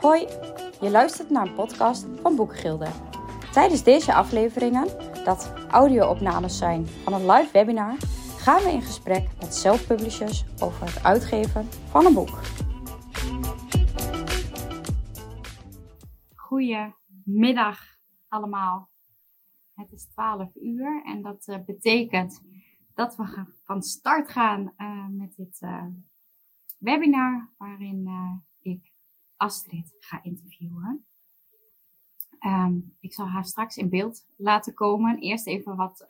Hoi, je luistert naar een podcast van Boekengilde. Tijdens deze afleveringen, dat audio-opnames zijn van een live webinar, gaan we in gesprek met self-publishers over het uitgeven van een boek. Goedemiddag allemaal. Het is 12 uur en dat uh, betekent dat we van start gaan uh, met dit uh, webinar waarin ik Astrid ga interviewen. Um, ik zal haar straks in beeld laten komen. Eerst even wat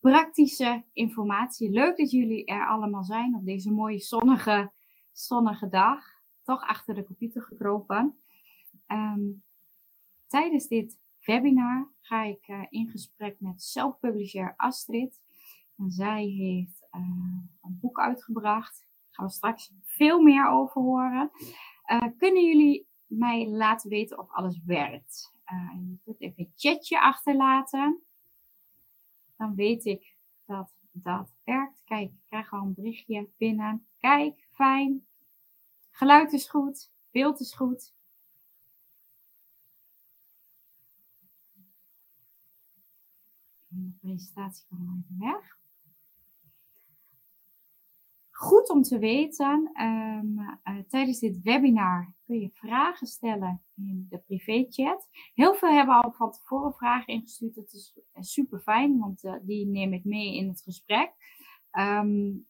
praktische informatie. Leuk dat jullie er allemaal zijn op deze mooie zonnige, zonnige dag. Toch achter de computer gekropen. Um, tijdens dit webinar ga ik uh, in gesprek met self-publisher Astrid. En zij heeft uh, een boek uitgebracht. Daar gaan we straks veel meer over horen. Uh, kunnen jullie mij laten weten of alles werkt? je kunt even een chatje achterlaten. Dan weet ik dat dat werkt. Kijk, ik krijg al een berichtje binnen. Kijk, fijn. Geluid is goed. Beeld is goed. de presentatie kan even weg. Goed om te weten, um, uh, tijdens dit webinar kun je vragen stellen in de privéchat. Heel veel hebben al van tevoren vragen ingestuurd. Dat is eh, super fijn, want uh, die neem ik mee in het gesprek. Um,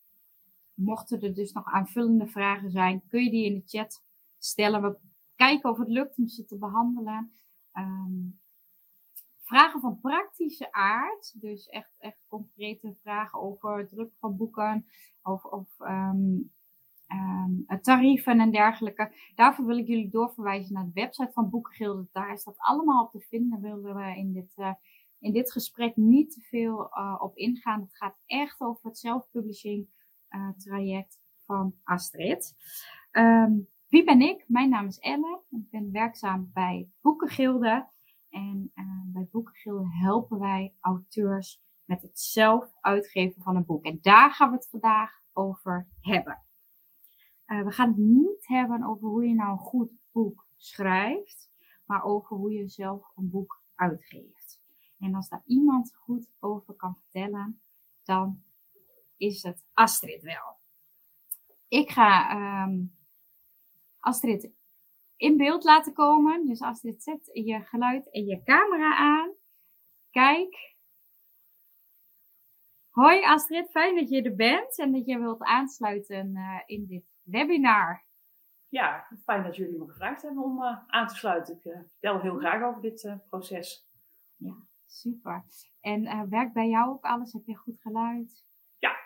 mochten er dus nog aanvullende vragen zijn, kun je die in de chat stellen. We kijken of het lukt om ze te behandelen. Um, vragen van praktische aard, dus echt, echt concrete vragen over drukken van boeken, of, of um, um, tarieven en dergelijke. Daarvoor wil ik jullie doorverwijzen naar de website van Boekengilde. Daar is dat allemaal op te vinden. Willen we in dit, uh, in dit gesprek niet te veel uh, op ingaan. Het gaat echt over het self-publishing uh, traject van Astrid. Um, wie ben ik? Mijn naam is Elle. Ik ben werkzaam bij Boekengilde. En uh, bij Boekengilde helpen wij auteurs met het zelf uitgeven van een boek. En daar gaan we het vandaag over hebben. Uh, we gaan het niet hebben over hoe je nou een goed boek schrijft, maar over hoe je zelf een boek uitgeeft. En als daar iemand goed over kan vertellen, dan is het Astrid wel. Ik ga um, Astrid in beeld laten komen. Dus als dit zet je geluid en je camera aan. Kijk. Hoi Astrid, fijn dat je er bent en dat je wilt aansluiten uh, in dit webinar. Ja, fijn dat jullie me gevraagd hebben om uh, aan te sluiten. Ik uh, vertel heel graag over dit proces. Ja, super. En werkt bij jou ook alles? Heb je goed geluid? Ja.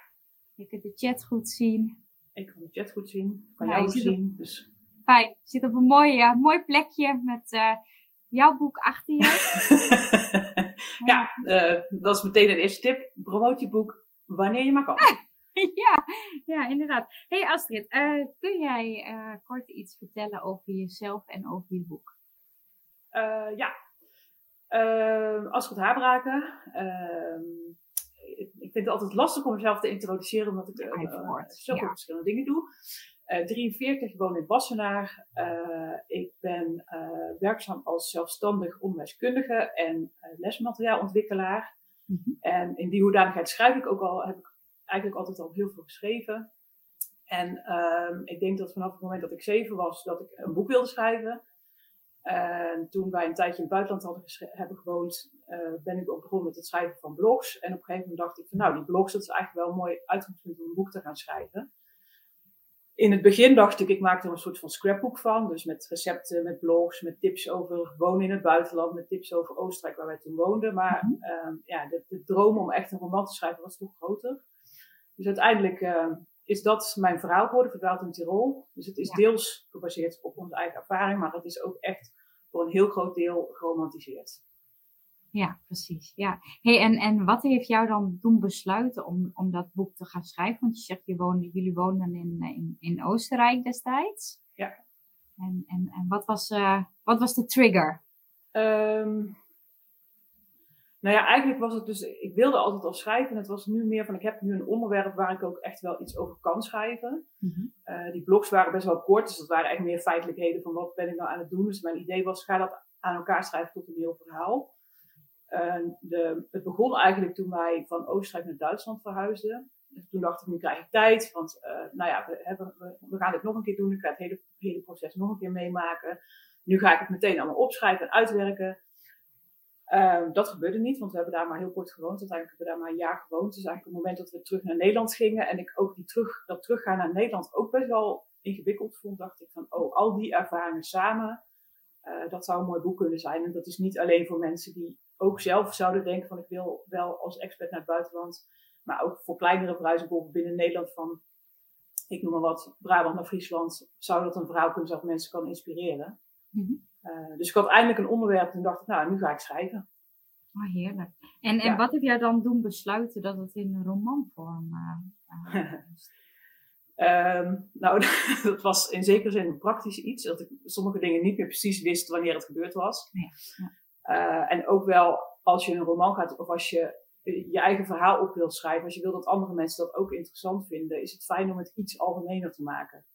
Je kunt de chat goed zien. Ik kan de chat goed zien, kan nou, jou zien. Dus Fijn. Je zit op een mooi, uh, mooi plekje met uh, jouw boek achter je. ja, uh, dat is meteen een eerste tip. Promoot je boek wanneer je maar kan. ja, ja, inderdaad. Hey Astrid, kun jij kort iets vertellen over jezelf en over je boek? ja. Astrid Haarbraken. Ehm, ik vind het altijd lastig om mezelf te introduceren, omdat ik uh, zoveel ja. verschillende dingen doe. Uh, 43, woon in Wassenaar. Uh, ik ben uh, werkzaam als zelfstandig onderwijskundige en lesmateriaalontwikkelaar. Mm -hmm. En in die hoedanigheid schrijf ik ook al, heb ik eigenlijk altijd al heel veel geschreven. En um, ik denk dat vanaf het moment dat ik zeven was, dat ik een boek wilde schrijven. En toen wij een tijdje in het buitenland hadden hebben gewoond, ben ik ook begonnen met het schrijven van blogs. En op een gegeven moment dacht ik van nou, die blogs, dat is eigenlijk wel een mooi uitgangspunt om een boek te gaan schrijven in het begin dacht ik, ik maak er een soort van scrapbook van. Dus met recepten, met blogs, met tips over wonen in het buitenland, met tips over Oostenrijk waar wij toen woonden. Maar mm -hmm. uh, ja, de, de, droom om echt een roman te schrijven was toch groter. Dus uiteindelijk uh, is dat mijn verhaal geworden, verdwaald in Tirol. Dus het is ja. deels gebaseerd op onze eigen ervaring, maar het is ook echt voor een heel groot deel geromantiseerd. Ja, precies. Ja. Hey, en, en wat heeft jou dan doen besluiten om, om dat boek te gaan schrijven? Want je zegt, je woonde, jullie woonden in, in, in Oostenrijk destijds. Ja. En, en, en wat, was, uh, wat was de trigger? Um, Nou ja, eigenlijk was het dus, ik wilde altijd al schrijven. En het was nu meer van, ik heb nu een onderwerp waar ik ook echt wel iets over kan schrijven. Mhm. Eh, die blogs waren best wel kort, dus dat waren echt meer feitelijkheden van wat ben ik nou aan het doen. Dus mijn idee was, ga dat aan elkaar schrijven tot een heel verhaal. Het begon eigenlijk toen wij van Oostenrijk naar Duitsland verhuisden. toen dacht ik, nu krijg ik tijd, want uh, nou ja, we, hebben, we, gaan dit nog een keer doen. Ik ga het hele, hele proces nog een keer meemaken. Nu ga ik het meteen allemaal opschrijven en uitwerken. Uh, dat gebeurde niet, want we hebben daar maar heel kort gewoond. Uiteindelijk hebben we daar maar een jaar gewoond. Dus eigenlijk op het moment dat we terug naar Nederland gingen en ik ook die terug, dat teruggaan naar Nederland ook best wel ingewikkeld vond, dacht ik van, oh, al die ervaringen samen, uh, dat zou een mooi boek kunnen zijn. En dat is niet alleen voor mensen die ook zelf zouden denken van, ik wil wel als expert naar het buitenland, maar ook voor kleinere verhuizingen binnen Nederland van, ik noem maar wat, Brabant naar Friesland, zou dat een verhaal kunnen zijn dat mensen kan inspireren. Mm uh, dus ik had eindelijk een onderwerp en dacht ik, nou, nu ga ik schrijven. Oh, heerlijk. En, en wat heb jij dan doen besluiten dat het in een romanvorm uh, um, nou, dat was in zekere zin een praktisch iets. Dat ik sommige dingen niet meer precies wist wanneer het gebeurd was. Ja. Uh, en ook wel als je een roman gaat, of als je je eigen verhaal op wilt schrijven, als je wil dat andere mensen dat ook interessant vinden, is het fijn om het iets algemener te maken.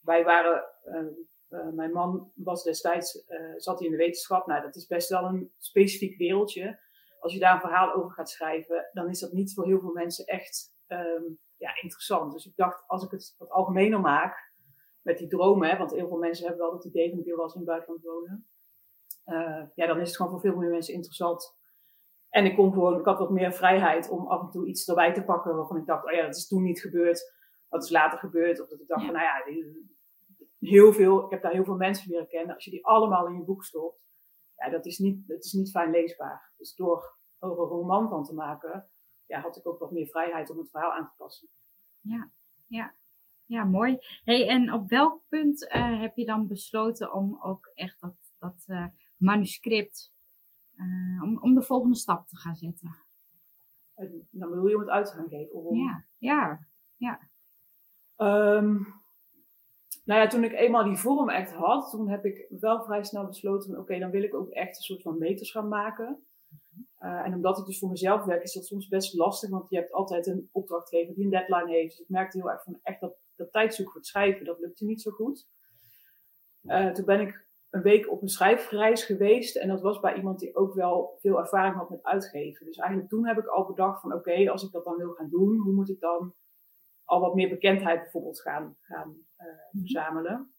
Wij waren uh, mijn man was destijds, zat hij in de wetenschap. Nou, dat is best wel een specifiek wereldje. Als je daar een verhaal over gaat schrijven, dan is dat niet voor heel veel mensen echt um, ja, interessant. Dus ik dacht, als ik het wat algemener maak, met die dromen, hè, want heel veel mensen hebben wel dat idee van ik wil wel eens in het buitenland wonen. Uh, ja, dan is het gewoon voor veel meer mensen interessant. En ik kon gewoon, ik had wat meer vrijheid om af en toe iets erbij te pakken waarvan ik dacht, oh ja, dat is toen niet gebeurd. Dat is later gebeurd. Of dat ik dacht ja. van, nou ja, heel veel, ik heb daar heel veel mensen leren kennen. Als je die allemaal in je boek stopt, ja, dat is niet, dat is niet fijn leesbaar. Dus door er een roman van te maken, ja, had ik ook wat meer vrijheid om het verhaal aan te passen. Ja, ja. Ja, mooi. Hey, en op welk punt uh, heb je dan besloten om ook echt dat, dat uh, manuscript, uh, om, om de volgende stap te gaan zetten? En dan bedoel je om het uit te gaan geven? Om... Ja, ja, ja. Um, nou ja, toen ik eenmaal die vorm echt had, toen heb ik wel vrij snel besloten oké, dan wil ik ook echt een soort van meters gaan maken. Uh, en omdat ik dus voor mezelf werk, is dat soms best lastig, want je hebt altijd een opdrachtgever die een deadline heeft. Dus ik merkte heel erg van echt dat, dat tijdzoek voor het schrijven, dat lukte niet zo goed. Uh, toen ben ik een week op een schrijfreis geweest en dat was bij iemand die ook wel veel ervaring had met uitgeven. Dus eigenlijk toen heb ik al bedacht van oké, als ik dat dan wil gaan doen, hoe moet ik dan al wat meer bekendheid bijvoorbeeld gaan, gaan uh, verzamelen.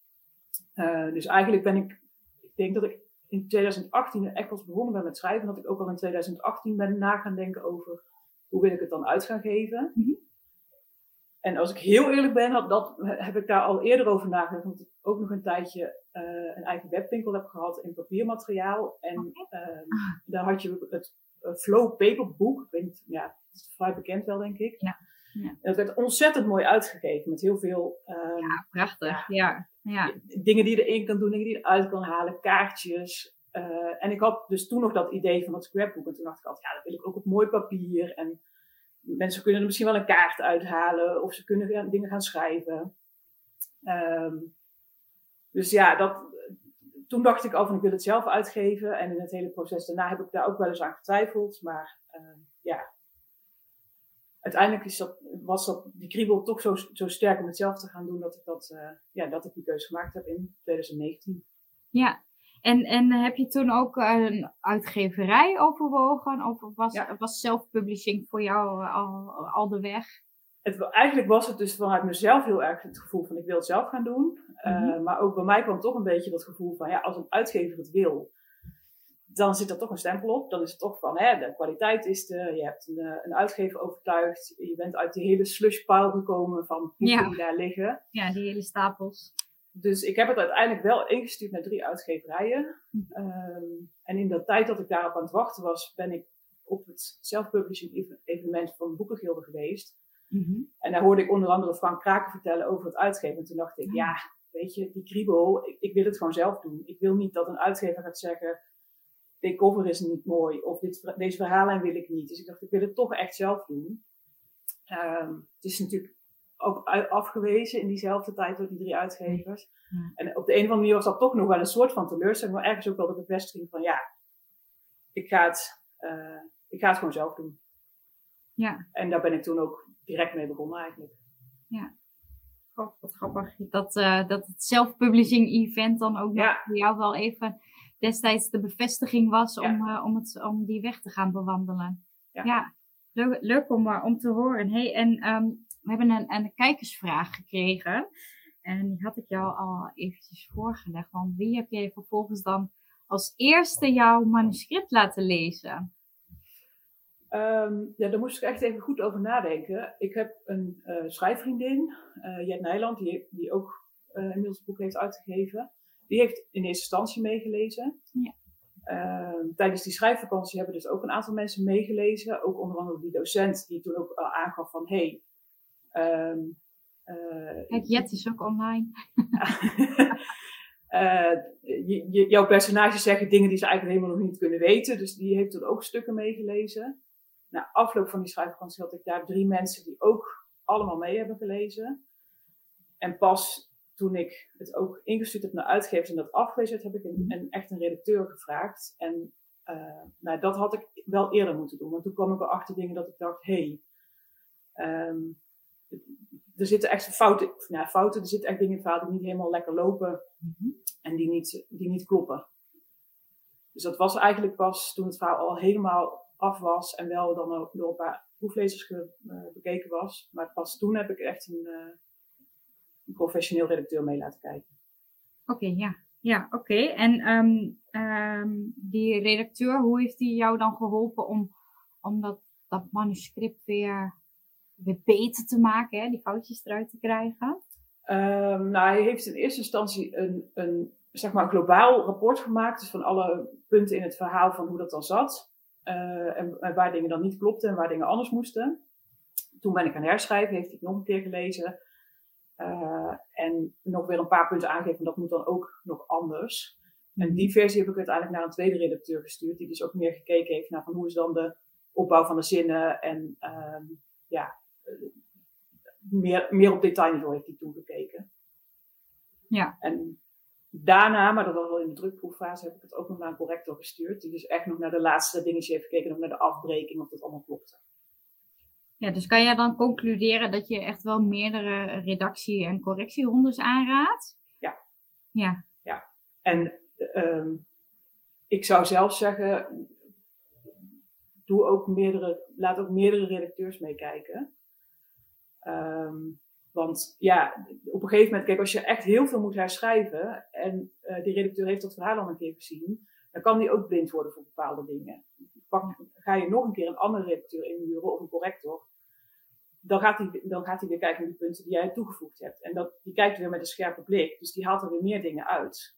Uh, dus eigenlijk ben ik, ik denk dat ik in 2018 echt pas begonnen ben met schrijven. Dat ik ook al in 2018 ben na gaan denken over hoe wil ik het dan uit gaan geven. Mm -hmm. En als ik heel eerlijk ben, dat, dat, heb ik daar al eerder over nagedacht. Omdat ik ook nog een tijdje uh, een eigen webwinkel heb gehad in papiermateriaal. En uh, daar had je het Flow Paperboek. Ik ja, dat is vrij bekend wel, denk ik. Ja. Ja. Het werd ontzettend mooi uitgegeven met heel veel. Um, ja, prachtig. Ja. Ja. Dingen die erin kan doen, dingen die eruit kan halen, kaartjes. Uh, en ik had dus toen nog dat idee van dat scrapbook. En toen dacht ik altijd, ja, dat wil ik ook op mooi papier. En mensen kunnen er misschien wel een kaart uithalen of ze kunnen dingen gaan schrijven. Um, dus ja, dat, toen dacht ik al van ik wil het zelf uitgeven. En in het hele proces daarna heb ik daar ook wel eens aan getwijfeld. Maar uh, ja, uiteindelijk is dat, was dat, die kriebel toch zo, zo sterk om het zelf te gaan doen, dat ik, dat, uh, ja, dat ik die keuze gemaakt heb in 2019. Ja, en, en heb je toen ook een uitgeverij overwogen? Of was, ja. was self-publishing voor jou al, al de weg? Het, eigenlijk was het dus vanuit mezelf heel erg het gevoel van ik wil het zelf gaan doen. Mm -hmm. uh, maar ook bij mij kwam toch een beetje dat gevoel van ja, als een uitgever het wil, dan zit er toch een stempel op. Dan is het toch van, hè, de kwaliteit is er, je hebt een, eh, een uitgever overtuigd, je bent uit die hele slushpile gekomen van boeken ja. die daar liggen. Ja, die hele stapels. Dus ik heb het uiteindelijk wel ingestuurd naar drie uitgeverijen. Hm. Um, en in de tijd dat ik daarop aan het wachten was, ben ik op het self-publishing evenement van de Boekengilde geweest. Mm -hmm. En daar hoorde ik onder andere Frank Kraken vertellen over het uitgeven. En toen dacht ik, ja, weet je, die kriebel, ik, ik wil het gewoon zelf doen. Ik wil niet dat een uitgever gaat zeggen, dit cover is niet mooi of dit, deze verhaallijn wil ik niet. Dus ik dacht, ik wil het toch echt zelf doen. Um, het is natuurlijk ook afgewezen in diezelfde tijd door die drie uitgevers. Ja. En op de een of andere manier was dat toch nog wel een soort van teleurstelling, maar ergens ook wel de bevestiging van ja, ik ga het, uh, ik ga het gewoon zelf doen. Ja. En daar ben ik toen ook direct mee begonnen eigenlijk. Ja. Oh, wat grappig. Dat, uh, dat het self-publishing event dan ook nog voor jou wel even destijds de bevestiging was om, uh, om, het, om die weg te gaan bewandelen. Ja, ja. Leuk, leuk om, uh, om te horen. Hey, en um, we hebben een, een kijkersvraag gekregen. En die had ik jou al eventjes voorgelegd. Want wie heb jij vervolgens dan als eerste jouw manuscript laten lezen? Um, ja, daar moest ik echt even goed over nadenken. Ik heb een uh, schrijfvriendin, uh, Jet Nijland, die, die ook uh, inmiddels het boek heeft uitgegeven. Die heeft in eerste instantie meegelezen. Ja. Uh, tijdens die schrijfvakantie hebben dus ook een aantal mensen meegelezen. Ook onder andere die docent die toen ook al aangaf van... Hey, um, Kijk, Jet is ook online. je, jouw personages zeggen dingen die ze eigenlijk helemaal nog niet kunnen weten. Dus die heeft toen ook stukken meegelezen. Na afloop van die schrijfvakantie had ik daar drie mensen die ook allemaal mee hebben gelezen. En pas toen ik het ook ingestuurd heb naar uitgevers en dat afgewezen heb ik een, een, echt een redacteur gevraagd. En uh, nou, dat had ik wel eerder moeten doen. Want toen kwam ik erachter dingen dat ik dacht, hé, hey, um, er zitten echt fouten, nou, fouten, er zitten echt dingen in het verhaal die niet helemaal lekker lopen mhm. en die niet, die niet kloppen. Dus dat was eigenlijk pas toen het verhaal al helemaal af was en wel dan ook door een paar proeflezers ge, uh, bekeken was. Maar pas toen heb ik echt een, uh, een professioneel redacteur mee laten kijken. Oké, okay, ja. Ja, oké. Okay. En um, um, die redacteur, hoe heeft die jou dan geholpen om, om dat, dat manuscript weer, weer beter te maken, hè? die foutjes eruit te krijgen? Um, nou, hij heeft in eerste instantie een, een zeg maar, globaal rapport gemaakt, dus van alle punten in het verhaal van hoe dat dan zat. Uh, en, en, waar dingen dan niet klopten en waar dingen anders moesten. Toen ben ik gaan herschrijven, heeft hij het nog een keer gelezen. Uh, en nog weer een paar punten aangegeven, dat moet dan ook nog anders. En die versie heb ik uiteindelijk naar een tweede redacteur gestuurd, die dus ook meer gekeken heeft naar van hoe is dan de opbouw van de zinnen en um, ja, meer, meer op detailniveau heeft hij toen gekeken. Ja. En daarna, maar dat was wel in de drukproeffase, heb ik het ook nog naar een corrector gestuurd. Die dus echt nog naar de laatste dingetjes heeft gekeken, nog naar de afbreking, of dat allemaal klopte. Ja, dus kan jij dan concluderen dat je echt wel meerdere redactie- en correctierondes aanraadt? Ja. Ja. Ja. En um, ik zou zelf zeggen, doe ook meerdere, laat ook meerdere redacteurs meekijken. Um, want ja, op een gegeven moment, kijk, als je echt heel veel moet herschrijven en uh, die redacteur heeft dat verhaal al een keer gezien, dan kan die ook blind worden voor bepaalde dingen. Pak, ga je nog een keer een andere redacteur inhuren of een corrector, dan gaat hij, dan gaat hij weer kijken naar die punten die jij toegevoegd hebt. En dat, die kijkt weer met een scherpe blik, dus die haalt er weer meer dingen uit.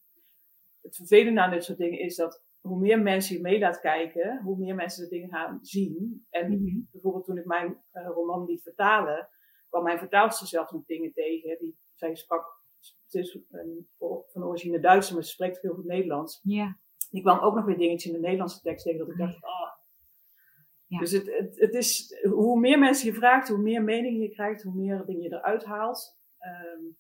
Het vervelende aan dit soort dingen is dat hoe meer mensen je mee laat kijken, hoe meer mensen de dingen gaan zien. En mm-hmm. bijvoorbeeld toen ik mijn uh, roman liet vertalen, kwam mijn vertaalster zelfs nog dingen tegen. Die, zij sprak, het is een, van origine Duits, maar ze spreekt veel goed Nederlands. Ja. Die kwam ook nog weer dingetjes in de Nederlandse tekst tegen dat ik dacht, ah. Ja. Dus het, het, het, is, hoe meer mensen je vraagt, hoe meer meningen je krijgt, hoe meer dingen je eruit haalt. Um,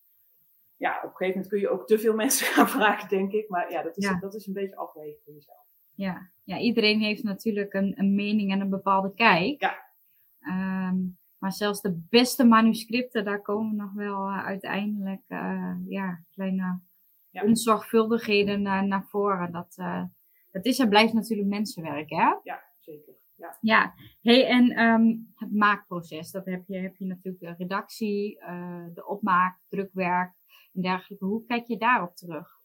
ja, op een gegeven moment kun je ook te veel mensen gaan vragen, denk ik. Maar ja, dat is, ja. Dat is een beetje afwegen voor jezelf. Ja, ja iedereen heeft natuurlijk een, een mening en een bepaalde kijk. Ja. Um, maar zelfs de beste manuscripten, daar komen nog wel uh, uiteindelijk uh, ja, kleine ja. onzorgvuldigheden uh, naar voren. Dat, dat is en blijft natuurlijk mensenwerk, hè? Ja, zeker. Ja, ja. Hey, en um, het maakproces, dat heb je, heb je natuurlijk de redactie, de opmaak, drukwerk en dergelijke. Hoe kijk je daarop terug?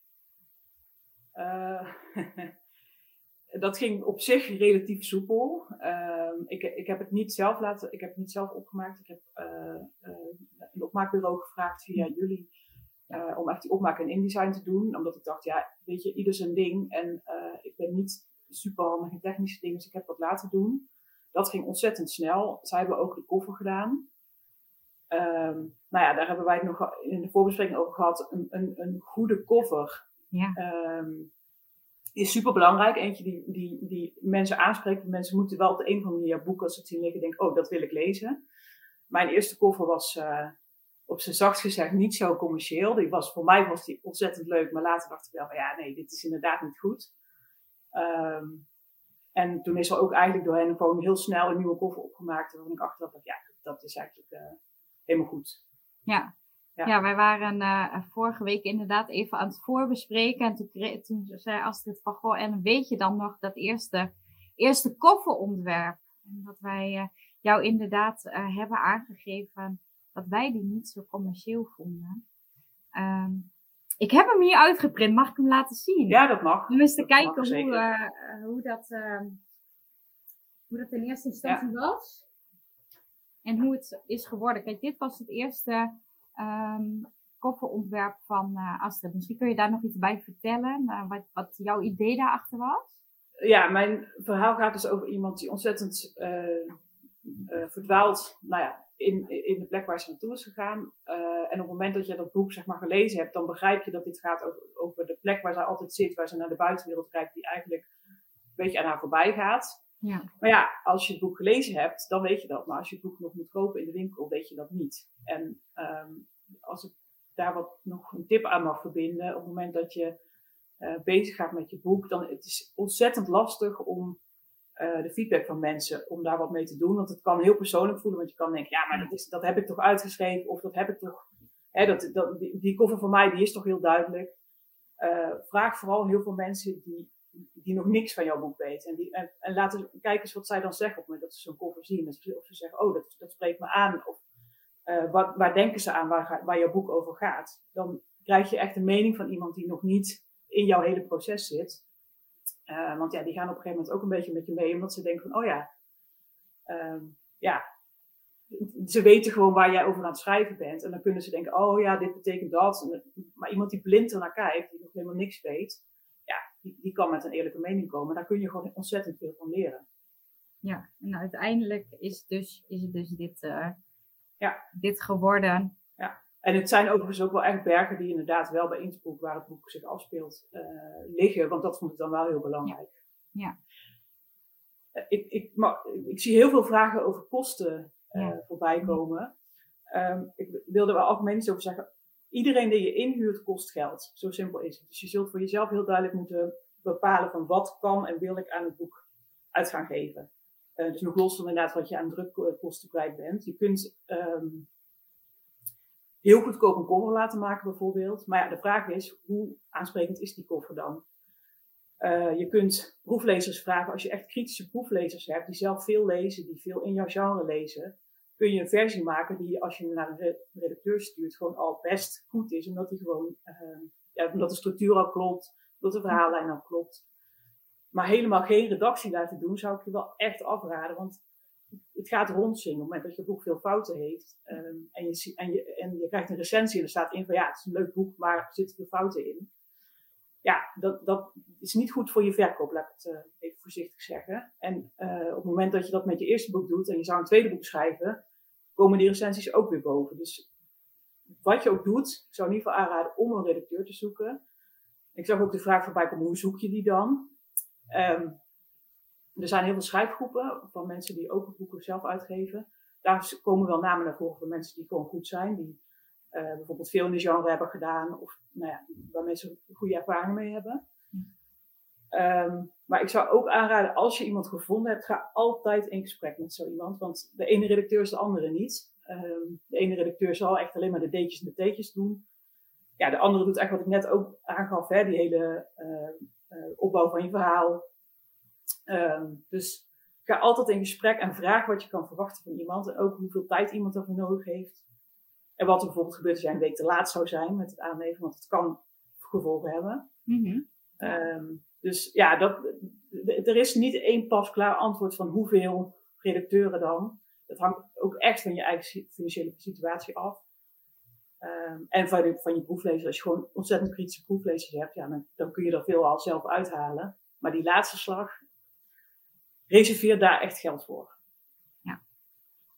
dat ging op zich relatief soepel. Um, ik, ik, heb het niet zelf laten, ik heb het niet zelf opgemaakt. Ik heb uh, een opmaakbureau gevraagd via jullie uh, om echt die opmaak en InDesign te doen. Omdat ik dacht, ja, weet je, ieder zijn ding. En ik ben niet super handig in technische dingen, dus ik heb dat laten doen. Dat ging ontzettend snel. Zij hebben ook de koffer gedaan. Um, nou ja, daar hebben wij het nog in de voorbespreking over gehad. Een, een, een goede koffer. Ja. Um, is super belangrijk. Eentje die, die, die mensen aanspreekt. Mensen moeten wel op de een of andere manier boeken als ze het zien liggen. Denken, oh, dat wil ik lezen. Mijn eerste koffer was uh, op zijn zacht gezegd niet zo commercieel. Die was, voor mij was die ontzettend leuk. Maar later dacht ik wel ja, nee, dit is inderdaad niet goed. Um, En toen is er ook eigenlijk door hen gewoon heel snel een nieuwe koffer opgemaakt. Waarvan ik achteraf dacht, ja, dat is eigenlijk uh, helemaal goed. Ja. ja. Ja, wij waren uh, vorige week inderdaad even aan het voorbespreken. En toen, toen zei Astrid van, goh, en weet je dan nog dat eerste, eerste kofferontwerp? En dat wij uh, jou inderdaad hebben aangegeven dat wij die niet zo commercieel vonden. Um, ik heb hem hier uitgeprint. Mag ik hem laten zien? Ja, dat mag. Om eens te kijken hoe, uh, hoe, dat, uh, hoe dat in eerste instantie was. En hoe het is geworden. Kijk, dit was het eerste um, kofferontwerp van uh, Astrid. Misschien kun je daar nog iets bij vertellen. Uh, wat, wat jouw idee daarachter was? Ja, mijn verhaal gaat dus over iemand die ontzettend verdwaald nou ja, in, in de plek waar ze naartoe is gegaan. Uh, en op het moment dat je dat boek zeg maar, gelezen hebt, dan begrijp je dat dit gaat over, over de plek waar ze altijd zit, waar ze naar de buitenwereld kijkt, die eigenlijk een beetje aan haar voorbij gaat. Ja. Maar ja, als je het boek gelezen hebt, dan weet je dat. Maar als je het boek nog moet kopen in de winkel, weet je dat niet. En um, als ik daar wat nog een tip aan mag verbinden, op het moment dat je uh, bezig gaat met je boek, dan het is ontzettend lastig om uh, de feedback van mensen om daar wat mee te doen. Want het kan heel persoonlijk voelen, want je kan denken, ja, maar dat, is, dat heb ik toch uitgeschreven of dat heb ik toch, hè, dat, dat, die, die koffer van mij, die is toch heel duidelijk. Uh, vraag vooral heel veel mensen die, die nog niks van jouw boek weten. En, die, en, en laten kijken eens wat zij dan zeggen op het dat ze zo'n koffer zien. Of ze zeggen, oh, dat, dat spreekt me aan. Of uh, wat, waar denken ze aan waar, waar jouw boek over gaat. Dan krijg je echt een mening van iemand die nog niet in jouw hele proces zit. Uh, want ja, die gaan op een gegeven moment ook een beetje met je mee, omdat ze denken van, oh ja, uh, ja, ze weten gewoon waar jij over aan het schrijven bent. En dan kunnen ze denken, oh ja, dit betekent dat. Maar iemand die blind er naar kijkt, die nog helemaal niks weet, ja, die, die kan met een eerlijke mening komen. Daar kun je gewoon ontzettend veel van leren. Ja, en uiteindelijk is, dus, is het dus dit, uh, ja. dit geworden. En het zijn overigens ook wel echt bergen die inderdaad wel bij Innsbruck, waar het boek zich afspeelt, uh, liggen. Want dat vond ik dan wel heel belangrijk. Ja. Uh, ik, ik, maar, ik zie heel veel vragen over kosten uh, ja. voorbij komen. Um, ik wilde er wel algemeen iets over zeggen. Iedereen die je inhuurt kost geld. Zo simpel is het. Dus je zult voor jezelf heel duidelijk moeten bepalen van wat kan en wil ik aan het boek uit gaan geven. dus nog los van inderdaad wat je aan drukkosten kwijt bent. Je kunt um, heel goedkoop een koffer laten maken bijvoorbeeld. Maar ja, de vraag is, hoe aansprekend is die koffer dan? Uh, je kunt proeflezers vragen, als je echt kritische proeflezers hebt, die zelf veel lezen, die veel in jouw genre lezen, kun je een versie maken die, als je naar een redacteur stuurt, gewoon al best goed is, omdat die gewoon, uh, ja, omdat de structuur al klopt, omdat de verhaallijn al klopt. Maar helemaal geen redactie laten doen, zou ik je wel echt afraden, want het gaat rondzingen. Op het moment dat je boek veel fouten heeft um, en, je, en, je, en je krijgt een recensie en er staat in van ja, het is een leuk boek, maar er zitten veel fouten in. Ja, dat, dat is niet goed voor je verkoop, laat ik het uh, even voorzichtig zeggen. En uh, op het moment dat je dat met je eerste boek doet en je zou een tweede boek schrijven, komen die recensies ook weer boven. Dus wat je ook doet, ik zou in ieder geval aanraden om een redacteur te zoeken. Ik zag ook de vraag voorbij komen, hoe zoek je die dan? Um, er zijn heel veel schrijfgroepen van mensen die ook boeken zelf uitgeven. Daar komen wel namen naar voren van mensen die gewoon goed zijn. Die uh, bijvoorbeeld veel in de genre hebben gedaan. Of nou ja, waar mensen goede ervaring mee hebben. Um, maar ik zou ook aanraden, als je iemand gevonden hebt, ga altijd in gesprek met zo iemand. Want de ene redacteur is de andere niet. Um, de ene redacteur zal echt alleen maar de D'tjes en de T'tjes doen. Ja, de andere doet echt wat ik net ook aangaf, hè, die hele uh, uh, opbouw van je verhaal. Um, dus ga altijd in gesprek en vraag wat je kan verwachten van iemand. En ook hoeveel tijd iemand ervoor nodig heeft. En wat er bijvoorbeeld gebeurt als jij een week te laat zou zijn met het aanleveren. Want het kan gevolgen hebben. Mm -hmm. um, dus ja, dat, er is niet één pasklaar antwoord van hoeveel redacteuren dan. Dat hangt ook echt van je eigen financiële situatie af. Um, en van je, van je proeflezers. Als je gewoon ontzettend kritische proeflezers hebt, ja, dan, dan kun je er veel al zelf uithalen. Maar die laatste slag, reserveer daar echt geld voor. Ja.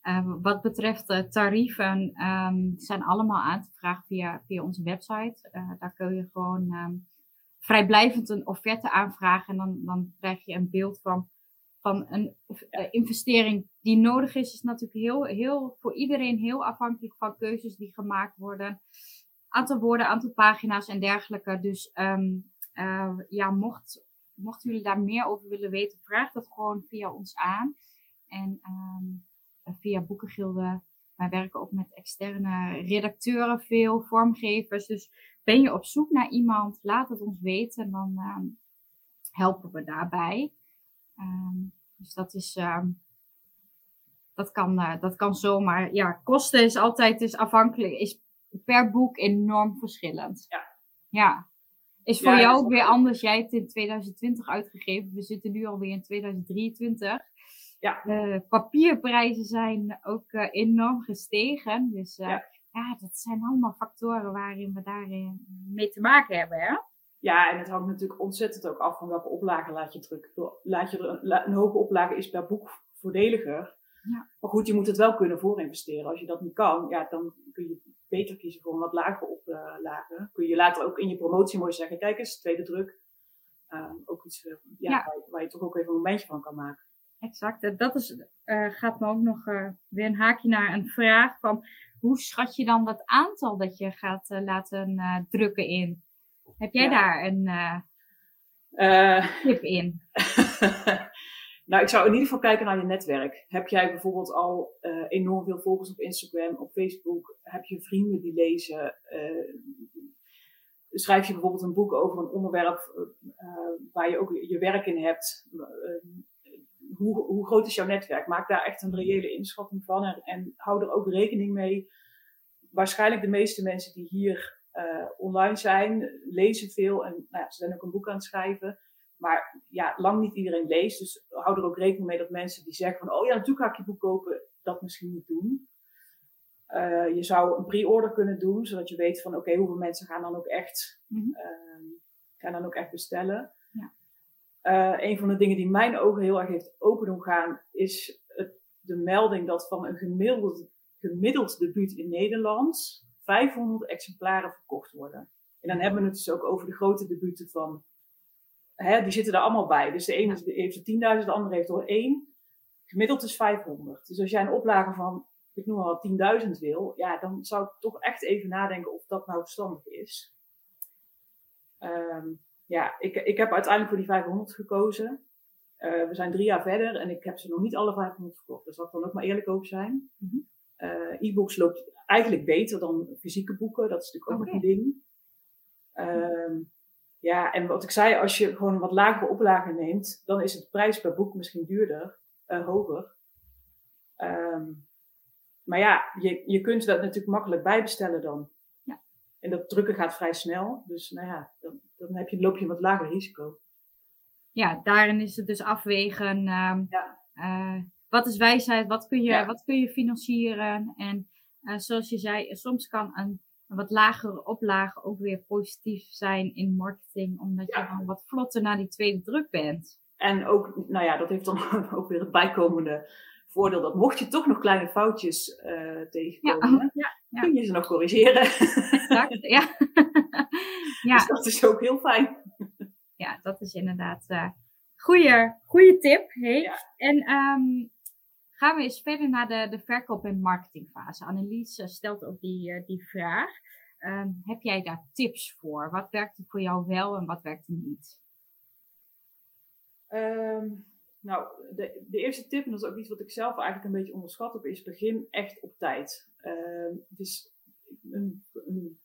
Uh, wat betreft uh, tarieven, um, zijn allemaal aan te vragen via, via onze website. Uh, daar kun je gewoon um, vrijblijvend een offerte aanvragen en dan, dan krijg je een beeld van, van een investering die nodig is. Is natuurlijk heel, heel, voor iedereen heel afhankelijk van keuzes die gemaakt worden. Aantal woorden, aantal pagina's en dergelijke. Dus ja, mocht mochten jullie daar meer over willen weten, vraag dat gewoon via ons aan. En um, via Boekengilde. Wij werken ook met externe redacteuren veel, vormgevers. Dus ben je op zoek naar iemand, laat het ons weten. En dan um, helpen we daarbij. Um, dus dat is dat kan, uh, dat kan zomaar. Ja, kosten is altijd is afhankelijk, is per boek enorm verschillend. Ja. Ja. Is voor jou ook weer anders. Jij hebt in 2020 uitgegeven. We zitten nu alweer in 2023. Ja. De papierprijzen zijn ook uh, enorm gestegen. Dus uh, ja. ja. dat zijn allemaal factoren waarin we daarin mee te maken hebben. Hè? Ja, en het hangt natuurlijk ontzettend ook af van welke oplage laat je drukken. Laat je er een hoge oplage is per boek voordeliger. Ja. Maar goed, je moet het wel kunnen voorinvesteren. Als je dat niet kan, ja, dan kun je beter kiezen voor een wat lagere oplage. Kun je later ook in je promotie mooi zeggen, kijk eens, tweede druk. Uh, ook iets uh, ja, ja. Waar, waar, je toch ook even een momentje van kan maken. Exact. Dat is, uh, gaat me ook nog weer een haakje naar een vraag van hoe schat je dan dat aantal dat je gaat laten drukken in? Heb jij ja. daar een tip in? Nou, ik zou in ieder geval kijken naar je netwerk. Heb jij bijvoorbeeld al uh, enorm veel volgers op Instagram, op Facebook? Heb je vrienden die lezen? Uh, schrijf je bijvoorbeeld een boek over een onderwerp uh, waar je ook je werk in hebt? hoe, hoe groot is jouw netwerk? Maak daar echt een reële inschatting van en, en hou er ook rekening mee. Waarschijnlijk de meeste mensen die hier online zijn, lezen veel en nou ja, ze zijn ook een boek aan het schrijven. Maar ja, lang niet iedereen leest. Dus hou er ook rekening mee dat mensen die zeggen van, oh ja, natuurlijk ga ik je boek kopen, dat misschien niet doen. Uh, je zou een pre-order kunnen doen, zodat je weet van, oké, okay, hoeveel mensen gaan dan ook echt, mm -hmm. uh, gaan dan ook echt bestellen. Ja. Uh, een van de dingen die mijn ogen heel erg heeft open doen gaan, is het, de melding dat van een gemiddeld, gemiddeld debuut in Nederland 500 exemplaren verkocht worden. En dan hebben we het dus ook over de grote debuten van hè, die zitten er allemaal bij. Dus de ene heeft er 10.000, de andere heeft er één. Gemiddeld is 500. Dus als jij een oplage van, ik noem maar 10.000 wil, ja, dan zou ik toch echt even nadenken of dat nou verstandig is. Um, ja, ik, ik heb uiteindelijk voor die 500 gekozen. Uh, we zijn drie jaar verder en ik heb ze nog niet alle 500 verkocht. Dus dat zal ook maar eerlijk over zijn. Mm -hmm. uh, e-books loopt eigenlijk beter dan fysieke boeken. Dat is natuurlijk ook okay. een ding. Um, ja, en wat ik zei, als je gewoon een wat lagere oplage neemt, dan is het prijs per boek misschien duurder, uh, hoger. Um, maar ja, je, je kunt dat natuurlijk makkelijk bijbestellen dan. Ja. En dat drukken gaat vrij snel. Dus nou ja, dan, dan heb je, loop je een wat lager risico. Ja, daarin is het dus afwegen. Um, ja. uh, wat is wijsheid? Wat kun je, ja. wat kun je financieren? En uh, zoals je zei, soms kan een een wat lagere oplage ook weer positief zijn in marketing, omdat ja. je dan wat vlotter naar die tweede druk bent. En ook, nou ja, dat heeft dan ook weer het bijkomende voordeel dat mocht je toch nog kleine foutjes uh, tegenkomen, ja, ja, kun je ze nog corrigeren. Exact, ja. ja. Dus dat is ook heel fijn. Ja, dat is inderdaad uh, goeie, goeie tip. Hey. Ja. En um, gaan we eens verder naar de, de verkoop- en marketingfase. Annelies stelt ook die, uh, die vraag. Um, heb jij daar tips voor? Wat werkt er voor jou wel en wat werkt er niet? Um, nou, de, de, eerste tip, en dat is ook iets wat ik zelf eigenlijk een beetje onderschat heb, is begin echt op tijd. Um, dus een, een,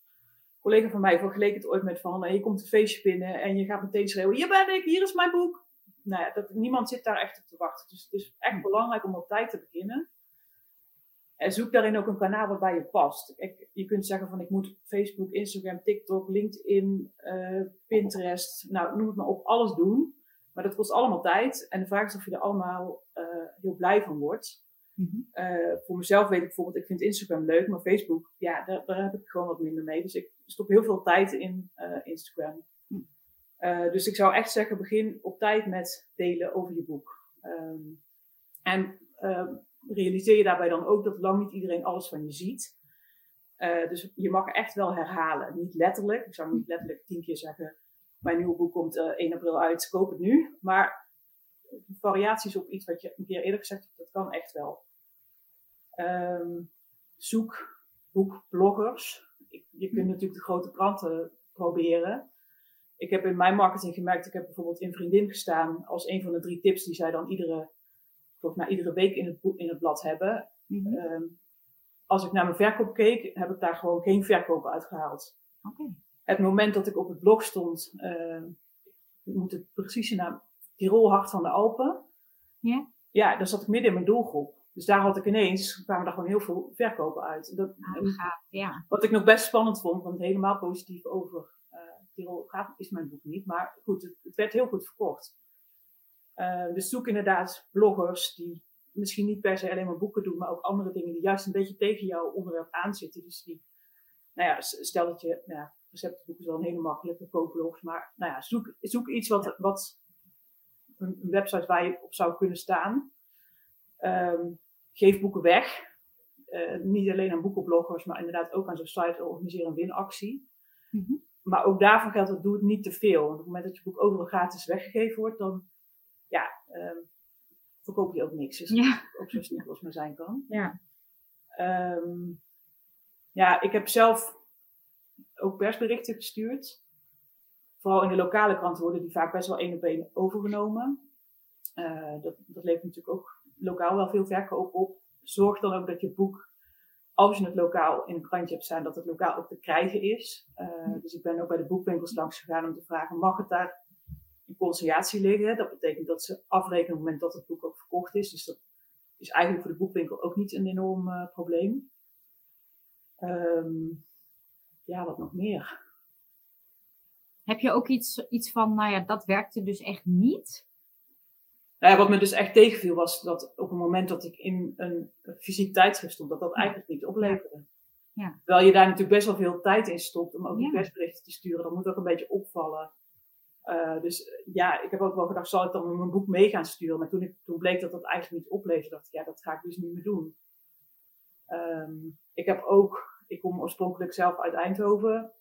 collega van mij vergeleek het ooit met van, je komt een feestje binnen en je gaat meteen schreeuwen, hier ben ik, hier is mijn boek nou ja, dat, niemand zit daar echt op te wachten. Dus het is echt belangrijk om op tijd te beginnen. En zoek daarin ook een kanaal waarbij je past. Kijk, je kunt zeggen van ik moet Facebook, Instagram, TikTok, LinkedIn, uh, Pinterest, nou noem het maar op, alles doen. Maar dat kost allemaal tijd. En de vraag is of je er allemaal uh, heel blij van wordt. Mm -hmm. uh, voor mezelf weet ik bijvoorbeeld, ik vind Instagram leuk, maar Facebook, ja, daar, daar heb ik gewoon wat minder mee. Dus ik stop heel veel tijd in Instagram. Uh, dus ik zou echt zeggen, begin op tijd met delen over je boek. Um, en uh, realiseer je daarbij dan ook dat lang niet iedereen alles van je ziet. Uh, dus je mag echt wel herhalen. Niet letterlijk. Ik zou niet letterlijk tien keer zeggen, mijn nieuwe boek komt 1 april uit, koop het nu. Maar variaties op iets wat je een keer eerder gezegd hebt, dat kan echt wel. Um, zoek boekbloggers. Je kunt natuurlijk de grote kranten proberen ik heb in mijn marketing gemerkt, ik heb bijvoorbeeld in Vriendin gestaan als een van de drie tips die zij dan iedere, volgens mij iedere week in het, in het blad hebben. Mhm. Ehm, als ik naar mijn verkoop keek, heb ik daar gewoon geen verkoop uitgehaald. Okay. Het moment dat ik op het blog stond, uh, ik moet het precieze naam, Tirol Hart van de Alpen. Ja. Ja, daar zat ik midden in mijn doelgroep. Dus daar had ik ineens, kwamen daar gewoon heel veel verkopen uit. Dat, ah, ja. Wat ik nog best spannend vond, want helemaal positief over gaat, is mijn boek niet. Maar goed, het, het werd heel goed verkocht. Uh, dus zoek inderdaad bloggers die misschien niet per se alleen maar boeken doen, maar ook andere dingen die juist een beetje tegen jouw onderwerp aanzitten. Dus die, nou ja, stel dat je, nou ja, receptenboeken is wel een hele makkelijke kookblogs, maar nou ja, zoek, zoek iets wat, wat een, website waar je op zou kunnen staan. Um, geef boeken weg. Uh, niet alleen aan boekenbloggers, maar inderdaad ook aan zo'n site organiseer een winactie. Mm Maar ook daarvoor geldt dat doe het niet te veel. Want op het moment dat je boek overal gratis weggegeven wordt, dan ja, um, verkoop je ook niks. Dus ja. ook zo simpel als maar zijn kan. Ja. Um, ja, ik heb zelf ook persberichten gestuurd. Vooral in de lokale kranten worden die vaak best wel één op één overgenomen. Uh, dat, dat levert natuurlijk ook lokaal wel veel verkoop op. Zorg dan ook dat je boek, als je het lokaal in een krantje hebt staan, dat het lokaal ook te krijgen is. Uh, dus ik ben ook bij de boekwinkels langs gegaan om te vragen, mag het daar in conciliatie liggen? Dat betekent dat ze afrekenen op het moment dat het boek ook verkocht is. Dus dat is eigenlijk voor de boekwinkel ook niet een enorm uh, probleem. Um, ja, wat nog meer? Heb je ook iets, iets van, nou ja, dat werkte dus echt niet? Nou ja, wat me dus echt tegenviel was dat op het moment dat ik in een fysiek tijdschrift stond, dat dat eigenlijk niet opleverde. Ja. Terwijl je daar natuurlijk best wel veel tijd in stopt om ook die persberichten te sturen, dat moet ook een beetje opvallen. Uh, dus ja, ik heb ook wel gedacht, zal ik dan mijn boek mee gaan sturen? Maar toen, ik, toen bleek dat dat eigenlijk niet opleverde, dacht ik, ja, dat ga ik dus niet meer doen. Um, ik heb ook ik kom oorspronkelijk zelf uit Eindhoven.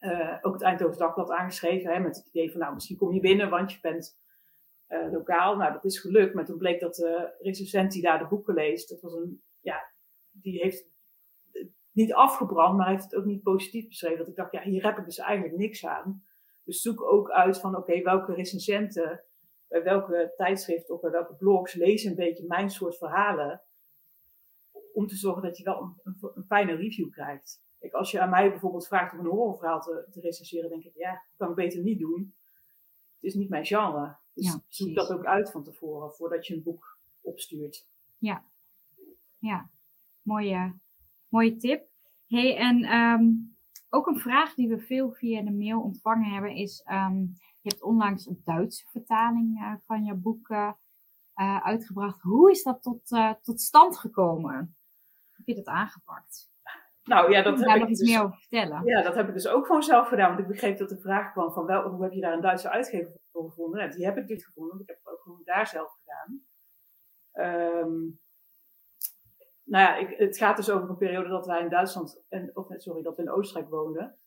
Uh, ook het Eindhoven Dagblad aangeschreven. Hè, met het idee van, nou, misschien kom je binnen, want je bent uh, lokaal. Nou, dat is gelukt. Maar toen bleek dat de recensent die daar de boeken leest, dat was een, ja, die heeft niet afgebrand, maar heeft het ook niet positief beschreven. Dat ik dacht, ja, hier heb ik dus eigenlijk niks aan. Dus zoek ook uit van, oké, welke recensenten, bij welke tijdschriften of bij welke blogs lezen een beetje mijn soort verhalen om te zorgen dat je wel een, een, fijne review krijgt. Kijk, als je aan mij bijvoorbeeld vraagt om een horrorverhaal te, te recenseren, denk ik, ja, dat kan ik beter niet doen. Het is niet mijn genre. Dus zoek dat ook uit van tevoren, voordat je een boek opstuurt. Ja, ja. Mooie, mooie tip. hey, en um, ook een vraag die we veel via de mail ontvangen hebben is, um, je hebt onlangs een Duitse vertaling uh, van je boek uh, uitgebracht. Hoe is dat tot, uh, tot stand gekomen? heb je dat aangepakt? Nou ja, dat heb ik nog iets dus, meer over vertellen. Ja, dat heb ik dus ook gewoon zelf gedaan. Want ik begreep dat de vraag kwam van wel, hoe heb je daar een Duitse uitgever voor gevonden? Ja, die heb ik niet gevonden, want ik heb het ook gewoon daar zelf gedaan. Um, nou ja, ik, het gaat dus over een periode dat wij in Duitsland, en, of sorry, dat we in Oostenrijk woonden.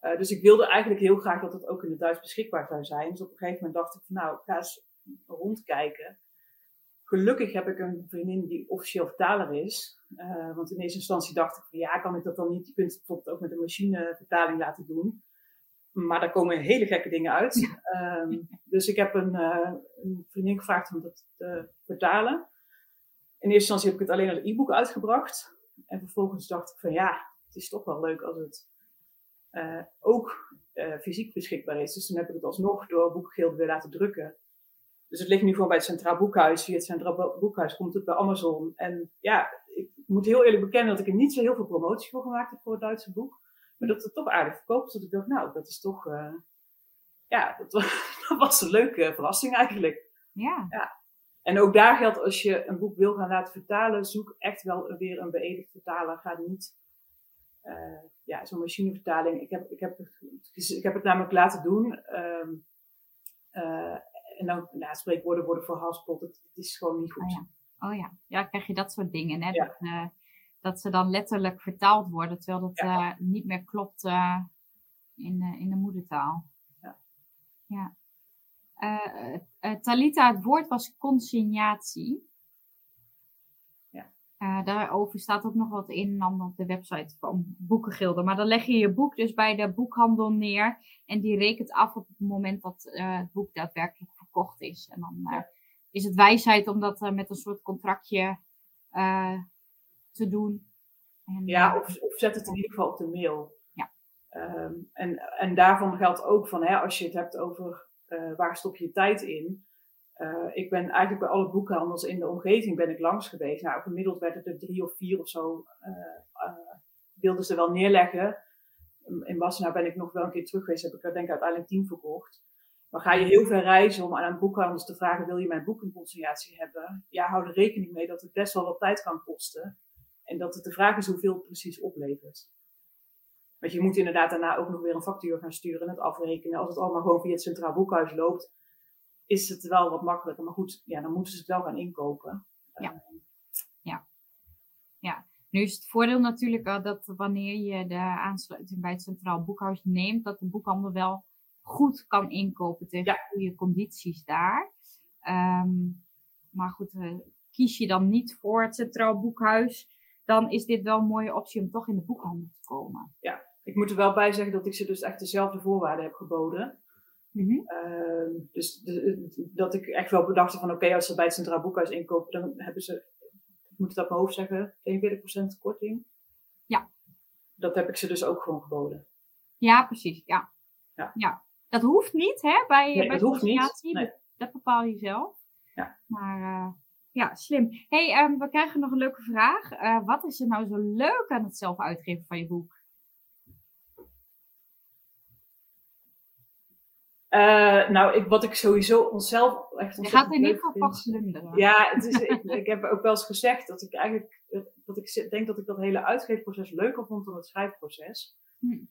Uh, dus ik wilde eigenlijk heel graag dat het ook in het Duits beschikbaar zou zijn. Dus op een gegeven moment dacht ik van nou, ik ga eens rondkijken. Gelukkig heb ik een vriendin die officieel vertaler is. Uh, want in eerste instantie dacht ik van ja, kan ik dat dan niet? Je kunt het bijvoorbeeld ook met een machinevertaling laten doen. Maar daar komen hele gekke dingen uit. Um, dus ik heb een, uh, een, vriendin gevraagd om dat te vertalen. In eerste instantie heb ik het alleen als e-book uitgebracht. En vervolgens dacht ik van ja, het is toch wel leuk als het uh, ook fysiek beschikbaar is. Dus toen heb ik het alsnog door Boekgilde weer laten drukken. Dus het ligt nu gewoon bij het Centraal Boekhuis. Via het Centraal Boekhuis komt het bij Amazon. En ja, ik moet heel eerlijk bekennen dat ik er niet zo heel veel promotie voor gemaakt heb voor het Duitse boek. Maar dat het toch aardig verkoopt. Dat ik dacht, nou, dat is toch, uh, ja, dat was, dat was, een leuke verrassing eigenlijk. Ja. ja. En ook daar geldt, als je een boek wil gaan laten vertalen, zoek echt wel weer een beëdigd vertaler. Ga niet, uh, ja, zo'n machinevertaling. Ik heb, ik, heb, ik heb het namelijk laten doen. Um, uh, en dan nou, spreekwoorden worden verhaspeld. Het, het is gewoon niet goed. Oh ja. oh ja. ja, krijg je dat soort dingen. Hè? Dat, uh, dat, ze dan letterlijk vertaald worden, terwijl dat uh, niet meer klopt uh, in, in de moedertaal. Ja. ja. Talita, het woord was consignatie. Ja. Daarover staat ook nog wat in dan op de website van Boekengilde. Maar dan leg je je boek dus bij de boekhandel neer. En die rekent af op het moment dat het boek daadwerkelijk verkocht is. En dan uh, is het wijsheid om dat met een soort contractje te doen. En, ja, of, of, zet het in ieder geval op de mail. Ja. Um, en, en daarvan geldt ook van, hè, als je het hebt over waar stop je tijd in uh, ik ben eigenlijk bij alle boekhandels in de omgeving ben ik langs geweest. Nou, gemiddeld werd het er drie of vier of zo. Uh, uh, wilden ze wel neerleggen. In Wassenaar ben ik nog wel een keer terug geweest. Heb ik er denk ik uiteindelijk tien verkocht. Maar ga je heel ver reizen om aan een boekhandels te vragen: wil je mijn boek in consignatie hebben? Ja, hou er rekening mee dat het best wel wat tijd kan kosten. En dat het de vraag is hoeveel het precies oplevert. Want je moet inderdaad daarna ook nog weer een factuur gaan sturen en het afrekenen. Als het allemaal gewoon via het Centraal Boekhuis loopt, is het wel wat makkelijker. Maar goed, ja, dan moeten ze het wel gaan inkopen. Ja. Uh, ja. ja. Nu is het voordeel natuurlijk dat wanneer je de aansluiting bij het Centraal Boekhuis neemt, dat de boekhandel wel goed kan inkopen tegen ja. goede condities daar. Um, maar goed, uh, kies je dan niet voor het Centraal Boekhuis, dan is dit wel een mooie optie om toch in de boekhandel te komen. Ja, ik moet er wel bij zeggen dat ik ze dus echt dezelfde voorwaarden heb geboden. Mm dus de, dat ik echt wel bedacht van oké, als ze bij het Centraal Boekhuis inkopen, dan hebben ze, ik moet het op mijn hoofd zeggen, 42% korting. Ja. Dat heb ik ze dus ook gewoon geboden. Ja, precies. Ja. Ja. ja. Dat hoeft niet, hè? Bij, nee, bij dat hoeft niet. Nee. Dat, dat, bepaal je zelf. Ja. Maar uh, ja, slim. hey, um, we krijgen nog een leuke vraag. Uh, wat is er nou zo leuk aan het zelf uitgeven van je boek? Uh, nou, ik, wat ik sowieso onszelf echt Je gaat in ieder geval vast glunderen. Ja, het is, ik, ik, heb ook wel eens gezegd dat ik eigenlijk, dat ik denk dat ik dat hele uitgeefproces leuker vond dan het schrijfproces. Hm.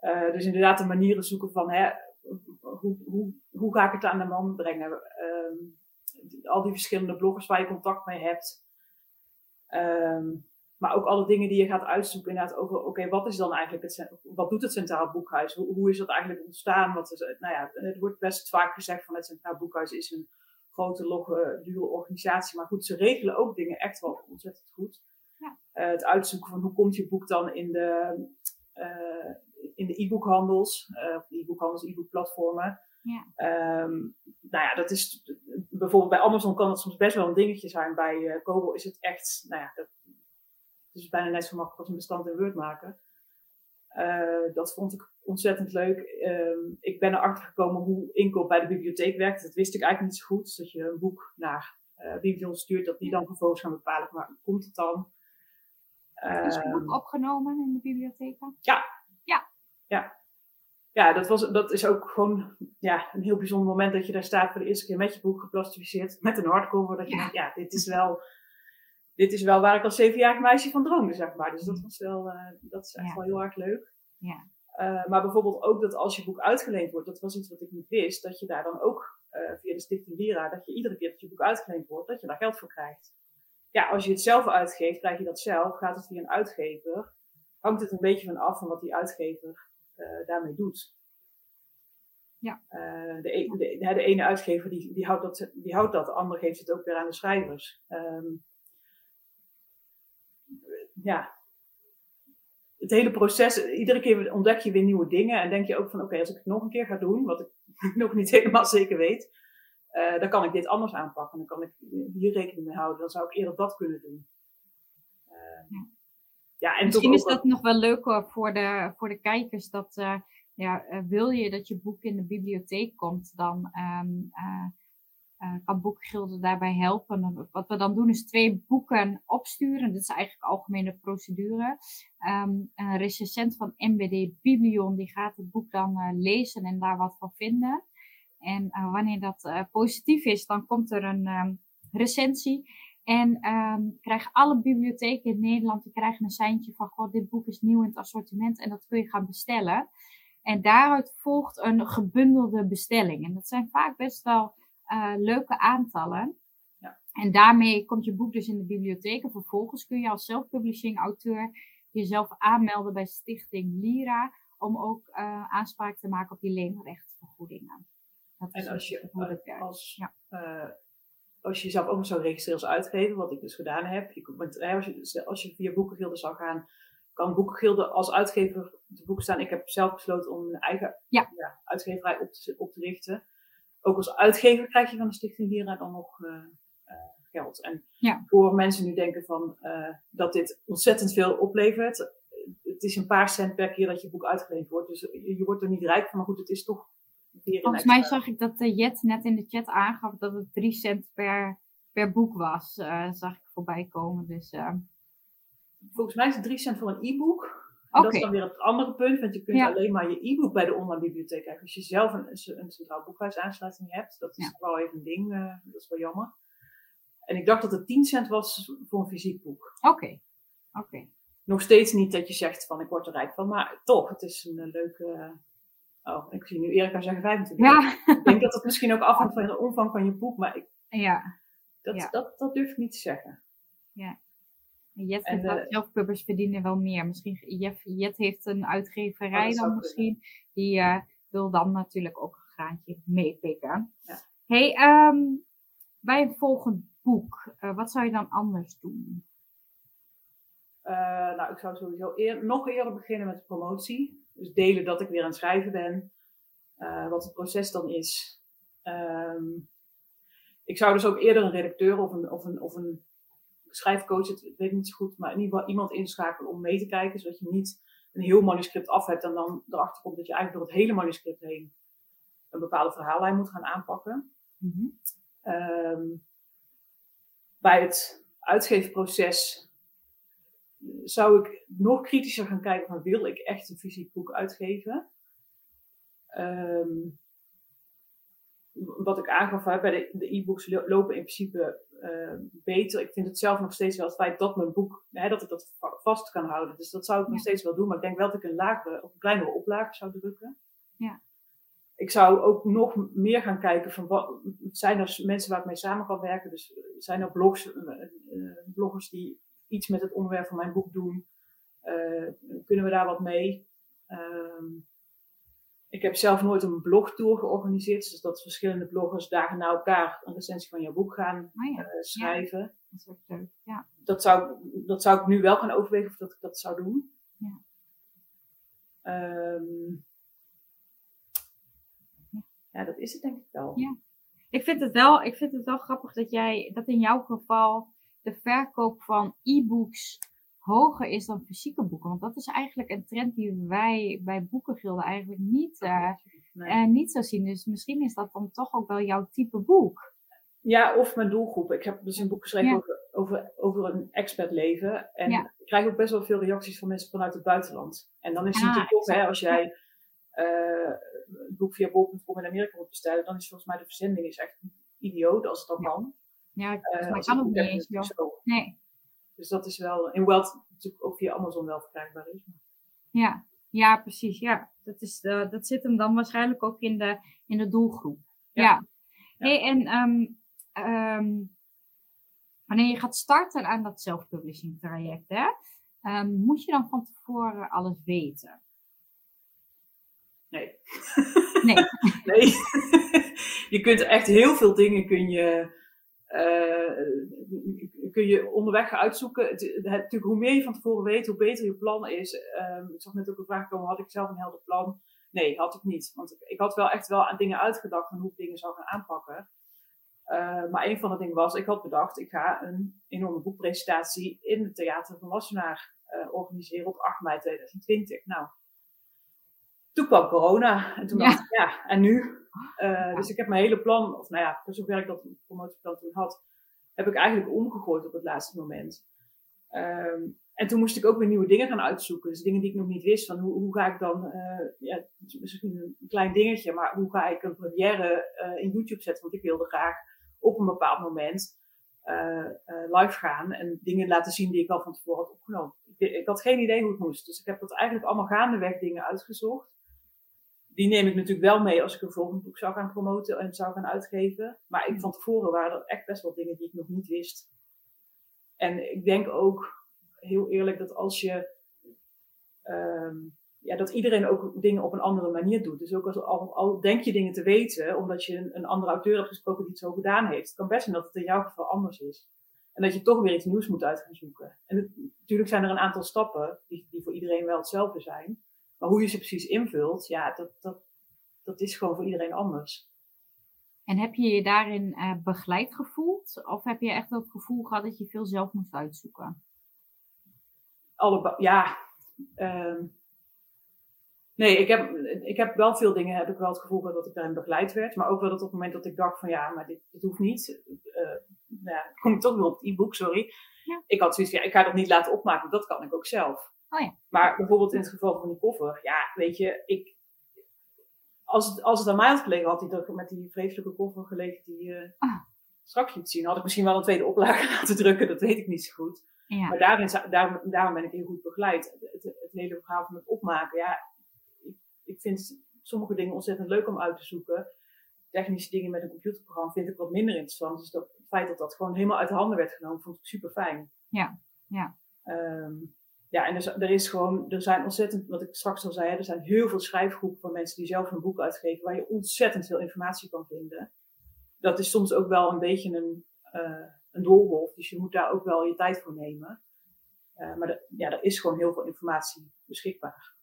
Uh, dus inderdaad de manieren zoeken van, hè, hoe, hoe, hoe ga ik het aan de man brengen? Uh, al die verschillende bloggers waar je contact mee hebt. Um, maar ook alle dingen die je gaat uitzoeken, inderdaad, over oké, wat is dan eigenlijk het, wat doet het Centraal Boekhuis? Hoe, hoe is dat eigenlijk ontstaan? Wat is, nou ja, het wordt best vaak gezegd van het Centraal Boekhuis is een grote, logge, dure organisatie. Maar goed, ze regelen ook dingen echt wel ontzettend goed. Ja. Uh, het uitzoeken van hoe komt je boek dan in de, uh, in de e-boekhandels, uh, of e-boekhandels, e-boekplatformen. Ja. Um, nou ja, dat is bijvoorbeeld bij Amazon kan het soms best wel een dingetje zijn. Bij uh, Kobo is het echt, nou ja, dat, dus bijna net zo makkelijk als een bestand in Word maken. Uh, dat vond ik ontzettend leuk. Uh, ik ben erachter gekomen hoe inkoop bij de bibliotheek werkt. Dat wist ik eigenlijk niet zo goed. Dus dat je een boek naar uh, bibliotheek stuurt, dat die dan vervolgens gaan bepalen, maar komt het dan? is het boek ehm, opgenomen in de bibliotheek? Ja. Ja. Ja. Dat, was, dat is ook gewoon ja, een heel bijzonder moment dat je daar staat voor de eerste keer met je boek geplastificeerd, met een hardcover. Dat je ja. denkt, ja, dit is wel dit is wel waar ik als zevenjarig meisje van droomde, zeg maar. Dus dat, was wel, uh, dat is echt wel heel erg leuk. Ja. Uh, maar bijvoorbeeld ook dat als je boek uitgeleend wordt, dat was iets wat ik niet wist, dat je daar dan ook uh, via de Stichting Lira, dat je iedere keer dat je boek uitgeleend wordt, dat je daar geld voor krijgt. Ja, als je het zelf uitgeeft, krijg je dat zelf. Gaat het via een uitgever, hangt het een beetje van af van wat die uitgever daarmee doet. Ja. de, e-, de, de, de, ene uitgever die, die, houdt dat, die houdt dat, de andere geeft het ook weer aan de schrijvers. Um, ja, het hele proces, iedere keer ontdek je weer nieuwe dingen en denk je ook van oké, als ik het nog een keer ga doen, wat ik nog niet helemaal zeker weet, uh, dan kan ik dit anders aanpakken. Dan kan ik hier rekening mee houden. Dan zou ik eerder dat kunnen doen. Uh, ja. en Misschien is dat nog wel leuk voor de, voor de kijkers. Dat uh, ja, wil je dat je boek in de bibliotheek komt, dan um, uh, kan Boekengilde daarbij helpen. Wat we dan doen is twee boeken opsturen. Dat is eigenlijk algemene procedure. Um, een recensent van MBD Biblion die gaat het boek dan lezen en daar wat van vinden. En wanneer dat positief is, dan komt er een um, recensie. En um, krijgen alle bibliotheken in Nederland die krijgen een seintje van: God, dit boek is nieuw in het assortiment en dat kun je gaan bestellen. En daaruit volgt een gebundelde bestelling. En dat zijn vaak best wel uh, leuke aantallen. Ja. En daarmee komt je boek dus in de bibliotheek. En vervolgens kun je als self-publishing auteur jezelf aanmelden bij Stichting Lira. Om ook uh, aanspraak te maken op die leenrechtvergoedingen. Dat en als je, als, ja. Als je jezelf ook nog zou registreren als uitgever, wat ik dus gedaan heb. Je, als, je, als je via boekengilden zou gaan, kan boekengilden als uitgever te boek staan. Ik heb zelf besloten om een eigen ja. ja uitgeverij op te, op te richten. Ook als uitgever krijg je van de Stichting Hieruit dan nog uh, geld. En voor mensen nu denken van, uh, dat dit ontzettend veel oplevert. Het is een paar cent per keer dat je boek uitgeleend wordt. Dus je, wordt er niet rijk van, maar goed, het is toch Volgens mij zag ik dat uh, Jet net in de chat aangaf dat het 3 cent per, per boek was. Uh, zag ik voorbij komen. Dus, uh... Volgens mij is het 3 cent voor een e-book. Okay. Dat is dan weer het andere punt, want je kunt alleen maar je e-book bij de online bibliotheek krijgen. Als je zelf een, een centraal boekhuisaansluiting hebt, dat is ja. wel even een ding, dat is wel jammer. En ik dacht dat het 10 cent was voor een fysiek boek. Oké, oké. Nog steeds niet dat je zegt van ik word er rijk van, maar toch, het is een leuke, Oh, ik zie nu Erika zeggen 25. Ja. Ik denk dat het misschien ook afhangt van de omvang van je boek, maar ik, ja. Dat, Dat, dat durf ik niet te zeggen. Ja. Jet en dat zelfpubbers verdienen wel meer. Misschien Jet, Jet heeft een uitgeverij oh, dan misschien. Die uh, wil dan natuurlijk ook een graantje meepikken. Ja. Hey, um, bij een volgend boek, uh, wat zou je dan anders doen? Nou, ik zou sowieso eer, nog eerder beginnen met de promotie. Dus delen dat ik weer aan het schrijven ben. Uh, wat het proces dan is. Um, ik zou dus ook eerder een redacteur of een, of een, of een schrijfcoach, het weet ik niet zo goed, maar in ieder geval iemand inschakelen om mee te kijken. Zodat je niet een heel manuscript af hebt en dan erachter komt dat je eigenlijk door het hele manuscript heen een bepaalde verhaallijn moet gaan aanpakken. Mm -hmm. um, bij het uitgeefproces zou ik nog kritischer gaan kijken van wil ik echt een fysiek boek uitgeven? Um, wat ik aangaf bij de e-books lopen in principe uh, beter. Ik vind het zelf nog steeds wel het feit dat mijn boek, hè, dat ik dat vast kan houden. Dus dat zou ik nog steeds wel doen. Maar ik denk wel dat ik een lagere of een kleinere oplage zou drukken. Ja. Ik zou ook nog meer gaan kijken van wat zijn er mensen waar ik mee samen kan werken. Dus zijn er blogs, uh, bloggers die iets met het onderwerp van mijn boek doen? Uh, kunnen we daar wat mee? Uh, ik heb zelf nooit een blogtour georganiseerd, dus dat verschillende bloggers dagen na elkaar een recensie van jouw boek gaan oh ja. uh, schrijven. Ja. Dat, is ook leuk. Ja. Dat, zou, dat zou ik nu wel gaan overwegen of dat ik dat zou doen. Ja. Um, ja, dat is het denk ik wel. Ja. Ik vind het wel, ik vind het wel grappig dat jij, dat in jouw geval de verkoop van e-books hoger is dan fysieke boeken. Want dat is eigenlijk een trend die wij bij Boekengilden eigenlijk niet, uh, uh, niet zo zien. Dus misschien is dat dan toch ook wel jouw type boek. Ja, of mijn doelgroep. Ik heb dus een boek geschreven over, over, over een expertleven. En ik krijg ook best wel veel reacties van mensen vanuit het buitenland. En dan is het natuurlijk toch, hè, als jij uh, een boek via bol.com in Amerika moet bestellen, dan is volgens mij de verzending is echt idioot als het dan kan. Ja, uh, maar kan ook niet eens. Nee. Dus dat is wel, in Weld natuurlijk ook via Amazon wel verkrijgbaar is. Ja, ja, precies. Ja, dat, is, uh, dat zit hem dan waarschijnlijk ook in de, in de doelgroep. Ja. ja. Hey, en um, um, wanneer je gaat starten aan dat self-publishing traject, hè, um, moet je dan van tevoren alles weten? Nee. Nee. nee. je kunt echt heel veel dingen kun je kun je onderweg uitzoeken. Het, het, natuurlijk, hoe meer je van tevoren weet, hoe beter je plan is. Um, ik zag net ook een vraag komen, had ik zelf een helder plan? Nee, had ik niet. Want ik, ik had wel echt wel aan dingen uitgedacht van hoe ik dingen zou gaan aanpakken. Uh, maar een van de dingen was, ik had bedacht, ik ga een enorme boekpresentatie in het Theater van Wassenaar uh, organiseren op 8 mei 2020. Nou, toen kwam corona. En toen dacht ik, ja, en nu? Uh, dus ik heb mijn hele plan, of nou ja, voor zover ik dat promotieplan toen had, heb ik eigenlijk omgegooid op het laatste moment. Um, en toen moest ik ook weer nieuwe dingen gaan uitzoeken. Dus dingen die ik nog niet wist. Van hoe, hoe ga ik dan, uh, ja, misschien een klein dingetje, maar hoe ga ik een première uh, in YouTube zetten? Want ik wilde graag op een bepaald moment uh, live gaan en dingen laten zien die ik al van tevoren had opgenomen. Ik, ik, had geen idee hoe het moest. Dus ik heb dat eigenlijk allemaal gaandeweg dingen uitgezocht die neem ik natuurlijk wel mee als ik een volgend boek zou gaan promoten en zou gaan uitgeven. Maar ik, van tevoren waren er echt best wel dingen die ik nog niet wist. En ik denk ook heel eerlijk dat als je. Um, ja, dat iedereen ook dingen op een andere manier doet. Dus ook als, al, al denk je dingen te weten, omdat je een, een andere auteur hebt gesproken die het zo gedaan heeft, het kan best zijn dat het in jouw geval anders is. En dat je toch weer iets nieuws moet uit gaan zoeken. En natuurlijk zijn er een aantal stappen die, die voor iedereen wel hetzelfde zijn. Maar hoe je ze precies invult, ja, dat, dat, dat is gewoon voor iedereen anders. En heb je je daarin uh, begeleid gevoeld? Of heb je echt het gevoel gehad dat je veel zelf moest uitzoeken? Alle, ja. Uh, nee, ik heb, ik heb wel veel dingen, heb ik wel het gevoel gehad dat ik daarin begeleid werd. Maar ook wel dat op het moment dat ik dacht van ja, maar dit, dit hoeft niet. Uh, nou ja, kom ik toch weer op het e-book, sorry. Ja. Ik had zoiets van ja, ik ga dat niet laten opmaken, dat kan ik ook zelf. Oh ja. Maar bijvoorbeeld in het geval van die koffer, ja, weet je, ik, als het, als het aan mij had gelegen, had hij met die vreselijke koffer gelegen die uh, ah. straks liet zien. Had ik misschien wel een tweede oplage laten drukken, dat weet ik niet zo goed. Ja. Maar daarin, daar, daarom ben ik heel goed begeleid. Het, het, hele verhaal van het opmaken, ja, ik, ik vind sommige dingen ontzettend leuk om uit te zoeken. Technische dingen met een computerprogramma vind ik wat minder interessant. Dus dat, het feit dat dat gewoon helemaal uit de handen werd genomen, vond ik super fijn. Ja, ja. Um, ja, en er, er, is gewoon, er zijn ontzettend, wat ik straks al zei, er zijn heel veel schrijfgroepen van mensen die zelf een boek uitgeven, waar je ontzettend veel informatie kan vinden. Dat is soms ook wel een beetje een, uh, een doolhof, dus je moet daar ook wel je tijd voor nemen. Uh, maar de, ja, er is gewoon heel veel informatie beschikbaar.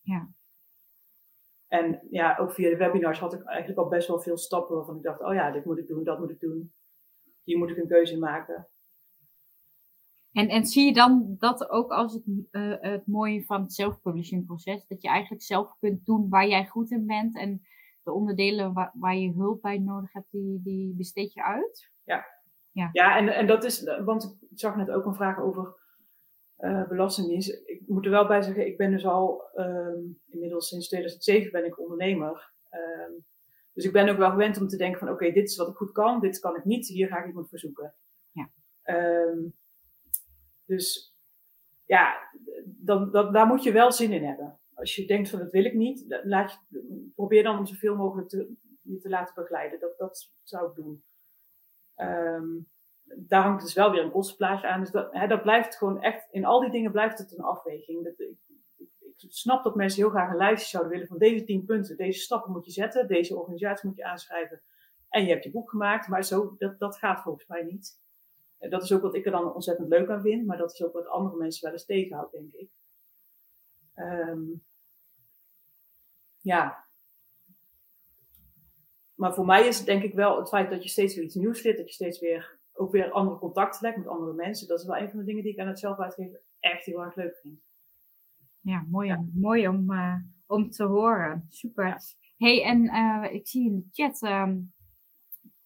Ja. En ja, ook via de webinars had ik eigenlijk al best wel veel stappen waarvan ik dacht, oh ja, dit moet ik doen, dat moet ik doen. Hier moet ik een keuze maken. En, en zie je dan dat ook als het, uh, het mooie van het self-publishing proces, dat je eigenlijk zelf kunt doen waar jij goed in bent en de onderdelen waar, waar je hulp bij nodig hebt, die, die besteed je uit? Ja, ja. ja en, en dat is, want ik zag net ook een vraag over uh, belastingdienst. Ik moet er wel bij zeggen, ik ben dus al um, inmiddels sinds 2007 ben ik ondernemer. Um, dus ik ben ook wel gewend om te denken van oké, dit is wat ik goed kan, dit kan ik niet, hier ga ik iemand voor zoeken. Ja. Um, dus ja, dan, dat, daar moet je wel zin in hebben. Als je denkt van dat wil ik niet, laat je, probeer dan om zoveel mogelijk te, je te laten begeleiden. Dat, dat zou ik doen. Um, daar hangt dus wel weer een kostenplaatje aan. Dus dat, hè, dat blijft gewoon echt, in al die dingen blijft het een afweging. Dat, ik, ik, ik, snap dat mensen heel graag een lijstje zouden willen van deze tien punten. Deze stappen moet je zetten, deze organisatie moet je aanschrijven. En je hebt je boek gemaakt, maar zo, dat, dat gaat volgens mij niet dat is ook wat ik er dan ontzettend leuk aan vind, maar dat is ook wat andere mensen wel eens tegenhoudt, denk ik. Um, ja. Maar voor mij is het denk ik wel het feit dat je steeds weer iets nieuws leert, dat je steeds weer ook weer andere contacten legt met andere mensen. Dat is wel een van de dingen die ik aan het zelf uitgeven echt heel erg leuk vind. Ja, mooi, ja. mooi om, uh, om te horen. Super. Hey, en uh, ik zie in de chat um,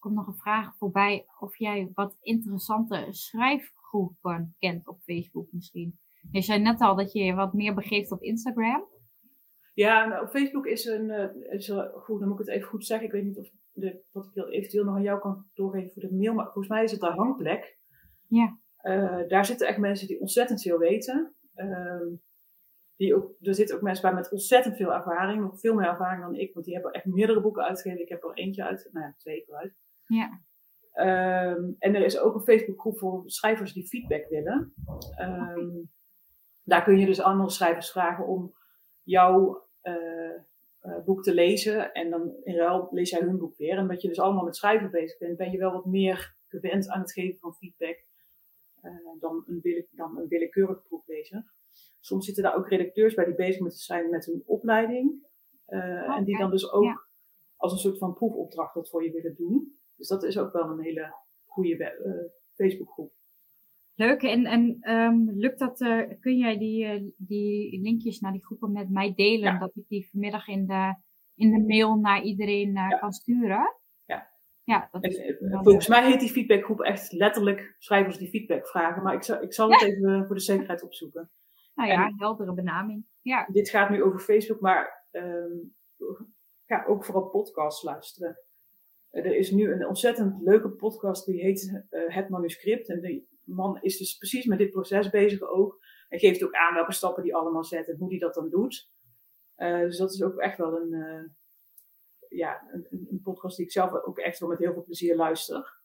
komt nog een vraag voorbij of jij wat interessante schrijfgroepen kent op Facebook misschien. Je zei net al dat je je wat meer begeeft op Instagram. Ja, nou, op Facebook is een, uh, is goed, dan moet ik het even goed zeggen. Ik weet niet of de, wat ik eventueel nog aan jou kan doorgeven voor de mail, maar volgens mij is het de hangplek. Ja. Uh, daar zitten echt mensen die ontzettend veel weten. Uh, die ook, er zitten ook mensen bij met ontzettend veel ervaring, nog veel meer ervaring dan ik, want die hebben echt meerdere boeken uitgegeven. Ik heb er eentje uit, nou ja, twee uit. Ja. Um, en er is ook een Facebookgroep voor schrijvers die feedback willen. Um, daar kun je dus andere schrijvers vragen om jouw uh, uh, boek te lezen. En dan in ruil lees jij hun boek weer. En dat je dus allemaal met schrijven bezig bent, ben je wel wat meer gewend aan het geven van feedback uh, dan, een dan een willekeurig proeflezer. Soms zitten daar ook redacteurs bij die bezig met zijn met hun opleiding. Oh, en die dan dus ook als een soort van proefopdracht dat voor je willen doen. Dus dat is ook wel een hele goede uh, Facebookgroep. Leuk. En, en um, lukt dat, uh, kun jij die, uh, die linkjes naar die groepen met mij delen? Dat ik die vanmiddag in de, in de mail naar iedereen ja. kan sturen? Ja. ja dat is volgens mij heet die feedbackgroep echt letterlijk schrijvers die feedback vragen. Maar ik zal, ik zal het even voor de zekerheid opzoeken. Nou ja, en, heldere benaming. Ja. Dit gaat nu over Facebook, maar um, ga ook vooral podcasts luisteren. Er is nu een ontzettend leuke podcast die heet uh, Het Manuscript. En die man is dus precies met dit proces bezig ook. En geeft ook aan welke stappen die allemaal zet en hoe die dat dan doet. Uh, dus dat is ook echt wel een, ja, een, een, podcast die ik zelf ook echt wel met heel veel plezier luister.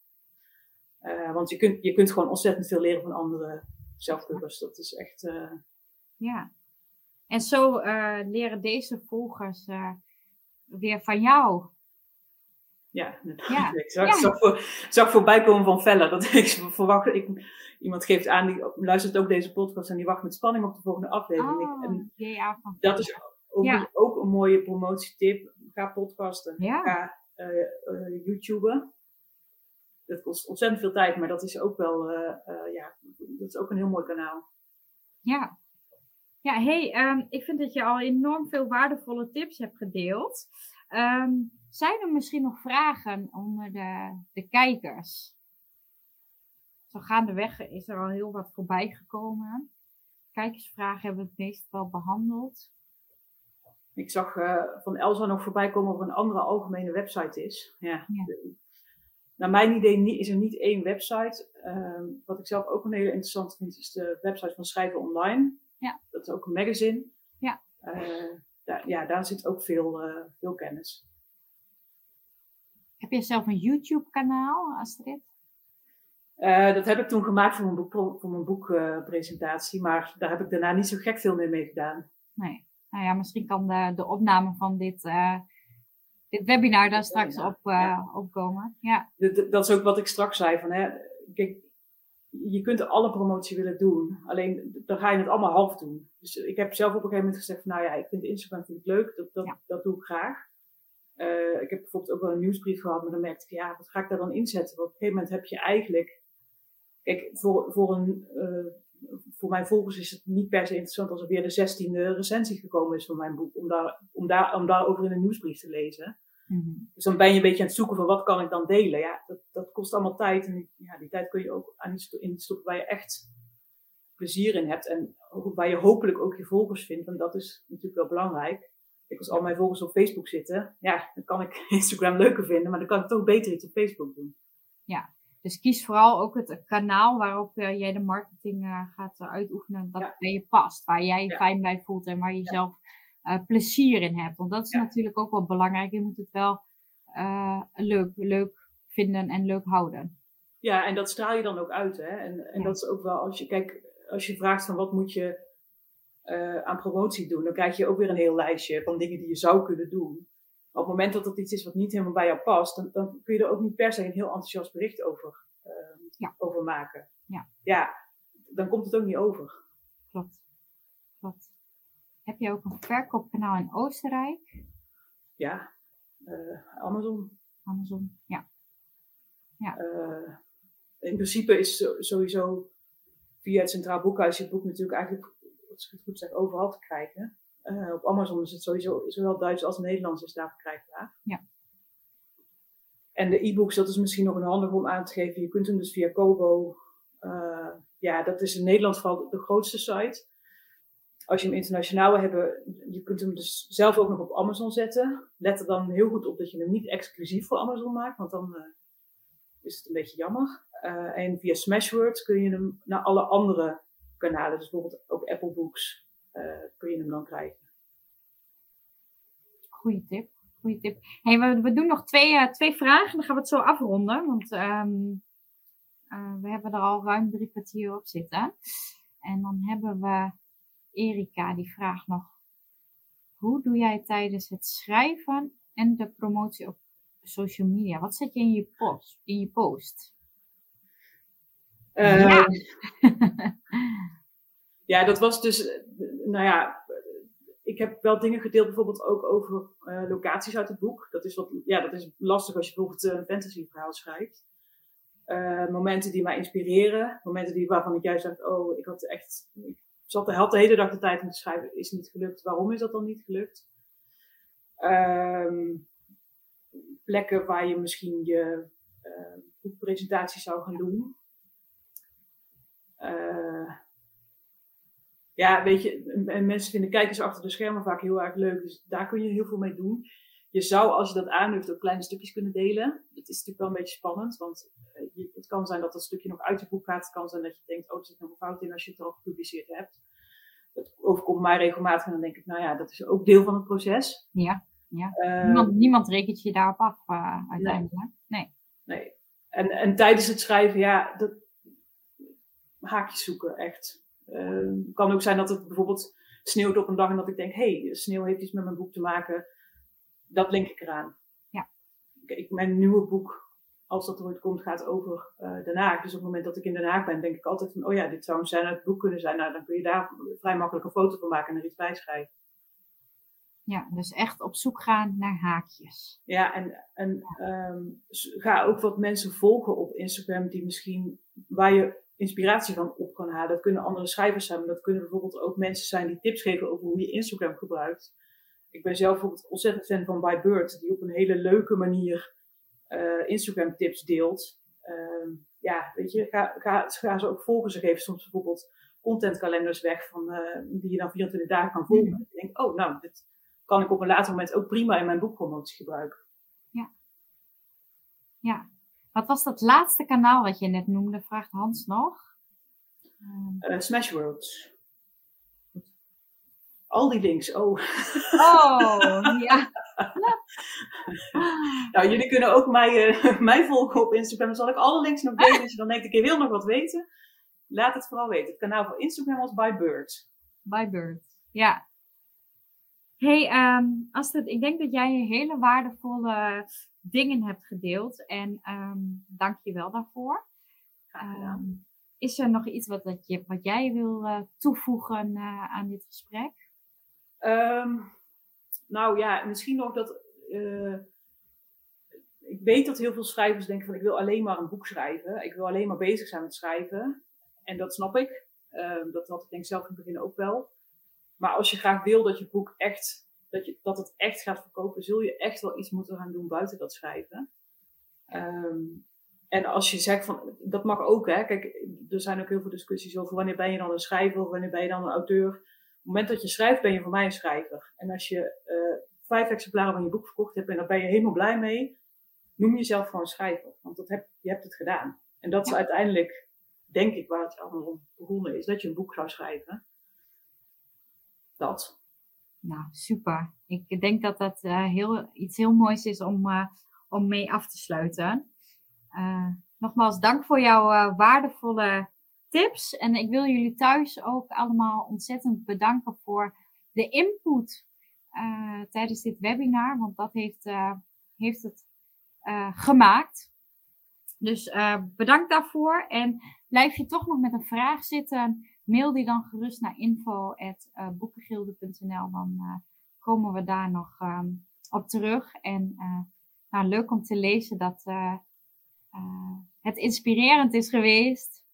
want je kunt, je kunt gewoon ontzettend veel leren van andere zelfpubbers. Dat is echt. ja. En zo leren deze volgers weer van jou. Ja, ja. ik zag, ja. zag, voor, zag voorbij komen van Vella. Dat ik verwacht, ik, iemand geeft aan, die luistert ook deze podcast en die wacht met spanning op de volgende aflevering. Oh, en ja, dat is ook, ook, een mooie promotietip. Ga podcasten. Ga uh, uh, YouTuben. Dat kost ontzettend veel tijd, maar dat is ook wel, uh, ja, dat is ook een heel mooi kanaal. Ja. Ja, hey, um, ik vind dat je al enorm veel waardevolle tips hebt gedeeld. Um, zijn er misschien nog vragen onder de, de kijkers? Zo gaandeweg is er al heel wat voorbij gekomen. Kijkersvragen hebben we het meest wel behandeld. Ik zag uh, van Elsa nog voorbij komen of er een andere algemene website is. Ja. ja. naar mijn idee is er niet één website. Uh, wat ik zelf ook een hele interessant vind, is de website van Schrijven Online. Ja. Dat is ook een magazine. Ja. Uh, daar, ja, daar zit ook veel, uh, veel kennis. Heb je zelf een YouTube-kanaal, Astrid? Uh, dat heb ik toen gemaakt voor mijn, boek, voor mijn boekpresentatie, maar daar heb ik daarna niet zo gek veel meer mee gedaan. Nee. Nou ja, misschien kan de, de opname van dit, uh, dit webinar daar straks op, uh, ja. opkomen. Ja. Dat, dat, is ook wat ik straks zei. Van, hè, kijk, je kunt alle promotie willen doen, alleen dan ga je het allemaal half doen. Dus ik heb zelf op een gegeven moment gezegd: van, Nou ja, ik vind Instagram vind ik leuk, dat, dat, dat doe ik graag. Uh, ik heb bijvoorbeeld ook wel een nieuwsbrief gehad, maar dan merkte ik, ja, wat ga ik daar dan inzetten? Want op een gegeven moment heb je eigenlijk, kijk, voor, voor, een, uh, voor mijn volgers is het niet per se interessant als er weer de zestiende recensie gekomen is van mijn boek, om, daar, om, daar, om daarover in een nieuwsbrief te lezen. Mm -hmm. Dus dan ben je een beetje aan het zoeken van wat kan ik dan delen. Ja, dat, dat kost allemaal tijd en ja, die tijd kun je ook aan iets in stoppen waar je echt plezier in hebt en waar je hopelijk ook je volgers vindt, want dat is natuurlijk wel belangrijk ik als al mijn volgers op Facebook zitten, ja, dan kan ik Instagram leuker vinden, maar dan kan ik toch beter iets op Facebook doen. Ja, dus kies vooral ook het kanaal waarop uh, jij de marketing uh, gaat uh, uitoefenen, dat ja. bij je past, waar jij je ja. fijn bij voelt en waar je zelf plezier in hebt. Want dat is natuurlijk ook wel belangrijk. Je moet het wel leuk, leuk vinden en leuk houden. Ja, en dat straal je dan ook uit. Hè? En, en dat is ook wel, als je, kijk, als je vraagt van wat moet je uh, aan promotie doen, dan krijg je ook weer een heel lijstje van dingen die je zou kunnen doen. Maar op het moment dat dat iets is wat niet helemaal bij jou past, dan, dan kun je er ook niet per se een heel enthousiast bericht over, uh, ja. over maken. Ja. ja, dan komt het ook niet over. Klopt. Klopt. Heb je ook een verkoopkanaal in Oostenrijk? Ja, uh, Amazon. Amazon, ja. ja. in principe is sowieso via het Centraal Boekhuis je boek natuurlijk eigenlijk als ik het goed zeg, overal te krijgen. Uh, op Amazon is het sowieso, zowel Duits als Nederlands is daar verkrijgbaar. Ja. En de e-books, dat is misschien nog een handig om aan te geven. Je kunt hem dus via Kobo. Uh, ja, dat is in Nederland vooral de grootste site. Als je hem internationaal wil hebben, je kunt hem dus zelf ook nog op Amazon zetten. Let er dan heel goed op dat je hem niet exclusief voor Amazon maakt, want dan uh, is het een beetje jammer. en via Smashwords kun je hem naar alle andere kanalen, dus bijvoorbeeld ook Apple Books, je hem dan krijgen. Goeie tip. Goeie tip. Hey, we, we doen nog twee, uh, twee vragen, dan gaan we het zo afronden, want um, uh, we hebben er al ruim drie kwartier op zitten. En dan hebben we Erika, die vraagt nog, hoe doe jij tijdens het schrijven en de promotie op social media? Wat zet je in je post? In je post? Uh, ja. ja, dat was dus, nou ja, ik heb wel dingen gedeeld, bijvoorbeeld ook over uh, locaties uit het boek. Dat is, wat, ja, dat is lastig als je bijvoorbeeld een fantasyverhaal schrijft. Uh, momenten die mij inspireren, momenten die, waarvan ik juist dacht, oh, ik had echt, ik zat, had de hele dag de tijd om te schrijven, is niet gelukt. Waarom is dat dan niet gelukt? Um, plekken waar je misschien je boekpresentatie zou gaan doen. Uh, ja, weet je, en mensen vinden kijkers achter de schermen vaak heel erg leuk. Dus daar kun je heel veel mee doen. Je zou, als je dat aandurft, ook kleine stukjes kunnen delen. Het is natuurlijk wel een beetje spannend, want je, het kan zijn dat dat stukje nog uit je boek gaat. Het kan zijn dat je denkt, oh, er zit nog een fout in als je het al gepubliceerd hebt. Dat overkomt mij regelmatig en dan denk ik, nou ja, dat is ook deel van het proces. Ja, ja. Uh, niemand, niemand rekent je daarop af uh, uiteindelijk. Nee. nee. nee. En, en tijdens het schrijven, ja, dat, haakjes zoeken, echt. Uh, kan ook zijn dat het bijvoorbeeld sneeuwt op een dag en dat ik denk, hé, hey, sneeuw heeft iets met mijn boek te maken. Dat link ik eraan. Ja. Ik, mijn nieuwe boek, als dat ooit komt, gaat over uh, Den Haag. Dus op het moment dat ik in Den Haag ben, denk ik altijd van, oh ja, dit zou een scène uit het boek kunnen zijn. Nou, dan kun je daar vrij makkelijk een foto van maken en er iets bij schrijven. Ja, dus echt op zoek gaan naar haakjes. Ja, en, en um, ga ook wat mensen volgen op Instagram die misschien waar je inspiratie van op kan halen. Dat kunnen andere schrijvers zijn, maar dat kunnen bijvoorbeeld ook mensen zijn die tips geven over hoe je Instagram gebruikt. Ik ben zelf bijvoorbeeld ontzettend fan van By Bird, die op een hele leuke manier uh, Instagram tips deelt. Uh, ja, weet je, ga, ga, ga ze ook volgen. Ze geven soms bijvoorbeeld contentkalenders weg van, uh, die je dan 24 dagen kan volgen. Mm. Ik denk, oh, nou, dit kan ik op een later moment ook prima in mijn boekpromotie gebruiken. Ja. Ja. Wat was dat laatste kanaal wat je net noemde? Vraagt Hans nog. Uh, Smashwords. Al die links, oh. Oh, ja. nou, jullie kunnen ook mij, uh, mij volgen op Instagram. Dan zal ik alle links nog delen. Als je dan denkt, ik wil nog wat weten. Laat het vooral weten. Het kanaal van Instagram was By Bird. By Bird, ja hey, um, Astrid, ik denk dat jij hele waardevolle dingen hebt gedeeld. En um, dank je wel daarvoor. Um, is er nog iets wat, dat je, wat jij wil uh, toevoegen uh, aan dit gesprek? nou ja, misschien nog dat. Uh, ik weet dat heel veel schrijvers denken van ik wil alleen maar een boek schrijven. Ik wil alleen maar bezig zijn met schrijven. En dat snap ik. dat had ik denk zelf in het begin ook wel. Maar als je graag wil dat je boek echt, dat, je, dat het echt gaat verkopen, zul je echt wel iets moeten gaan doen buiten dat schrijven. Um, en als je zegt van, dat mag ook hè, kijk, er zijn ook heel veel discussies over wanneer ben je dan een schrijver of wanneer ben je dan een auteur. Op het moment dat je schrijft, ben je voor mij een schrijver. En als je uh, vijf exemplaren van je boek verkocht hebt en daar ben je helemaal blij mee, noem jezelf gewoon schrijver. Want dat heb, je hebt het gedaan. En dat is uiteindelijk, denk ik, waar het allemaal om begonnen is, dat je een boek zou schrijven dat. Nou, super. Ik denk dat dat uh, heel, iets heel moois is om, uh, om mee af te sluiten. Uh, nogmaals, dank voor jouw waardevolle tips. En ik wil jullie thuis ook allemaal ontzettend bedanken voor de input tijdens dit webinar. Want dat heeft, heeft het gemaakt. Dus bedankt daarvoor. En blijf je toch nog met een vraag zitten mail die dan gerust naar info.boekengilde.nl. Dan uh, komen we daar nog um, op terug. En uh, nou, leuk om te lezen dat uh, het inspirerend is geweest.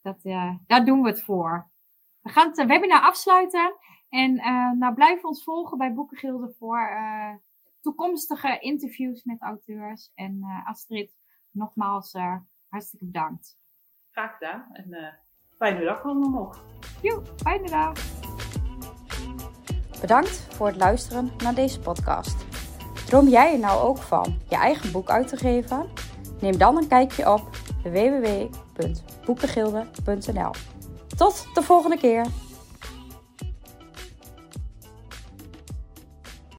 Dat, daar doen we het voor. We gaan het webinar afsluiten. En nou, blijf ons volgen bij Boekengilde voor toekomstige interviews met auteurs. En Astrid, nogmaals hartstikke bedankt. Graag gedaan. En Fijne dag allemaal nog. Jo, fijne dag. Bedankt voor het luisteren naar deze podcast. Droom jij er nou ook van je eigen boek uit te geven? Neem dan een kijkje op www.boekengilde.nl. Tot de volgende keer!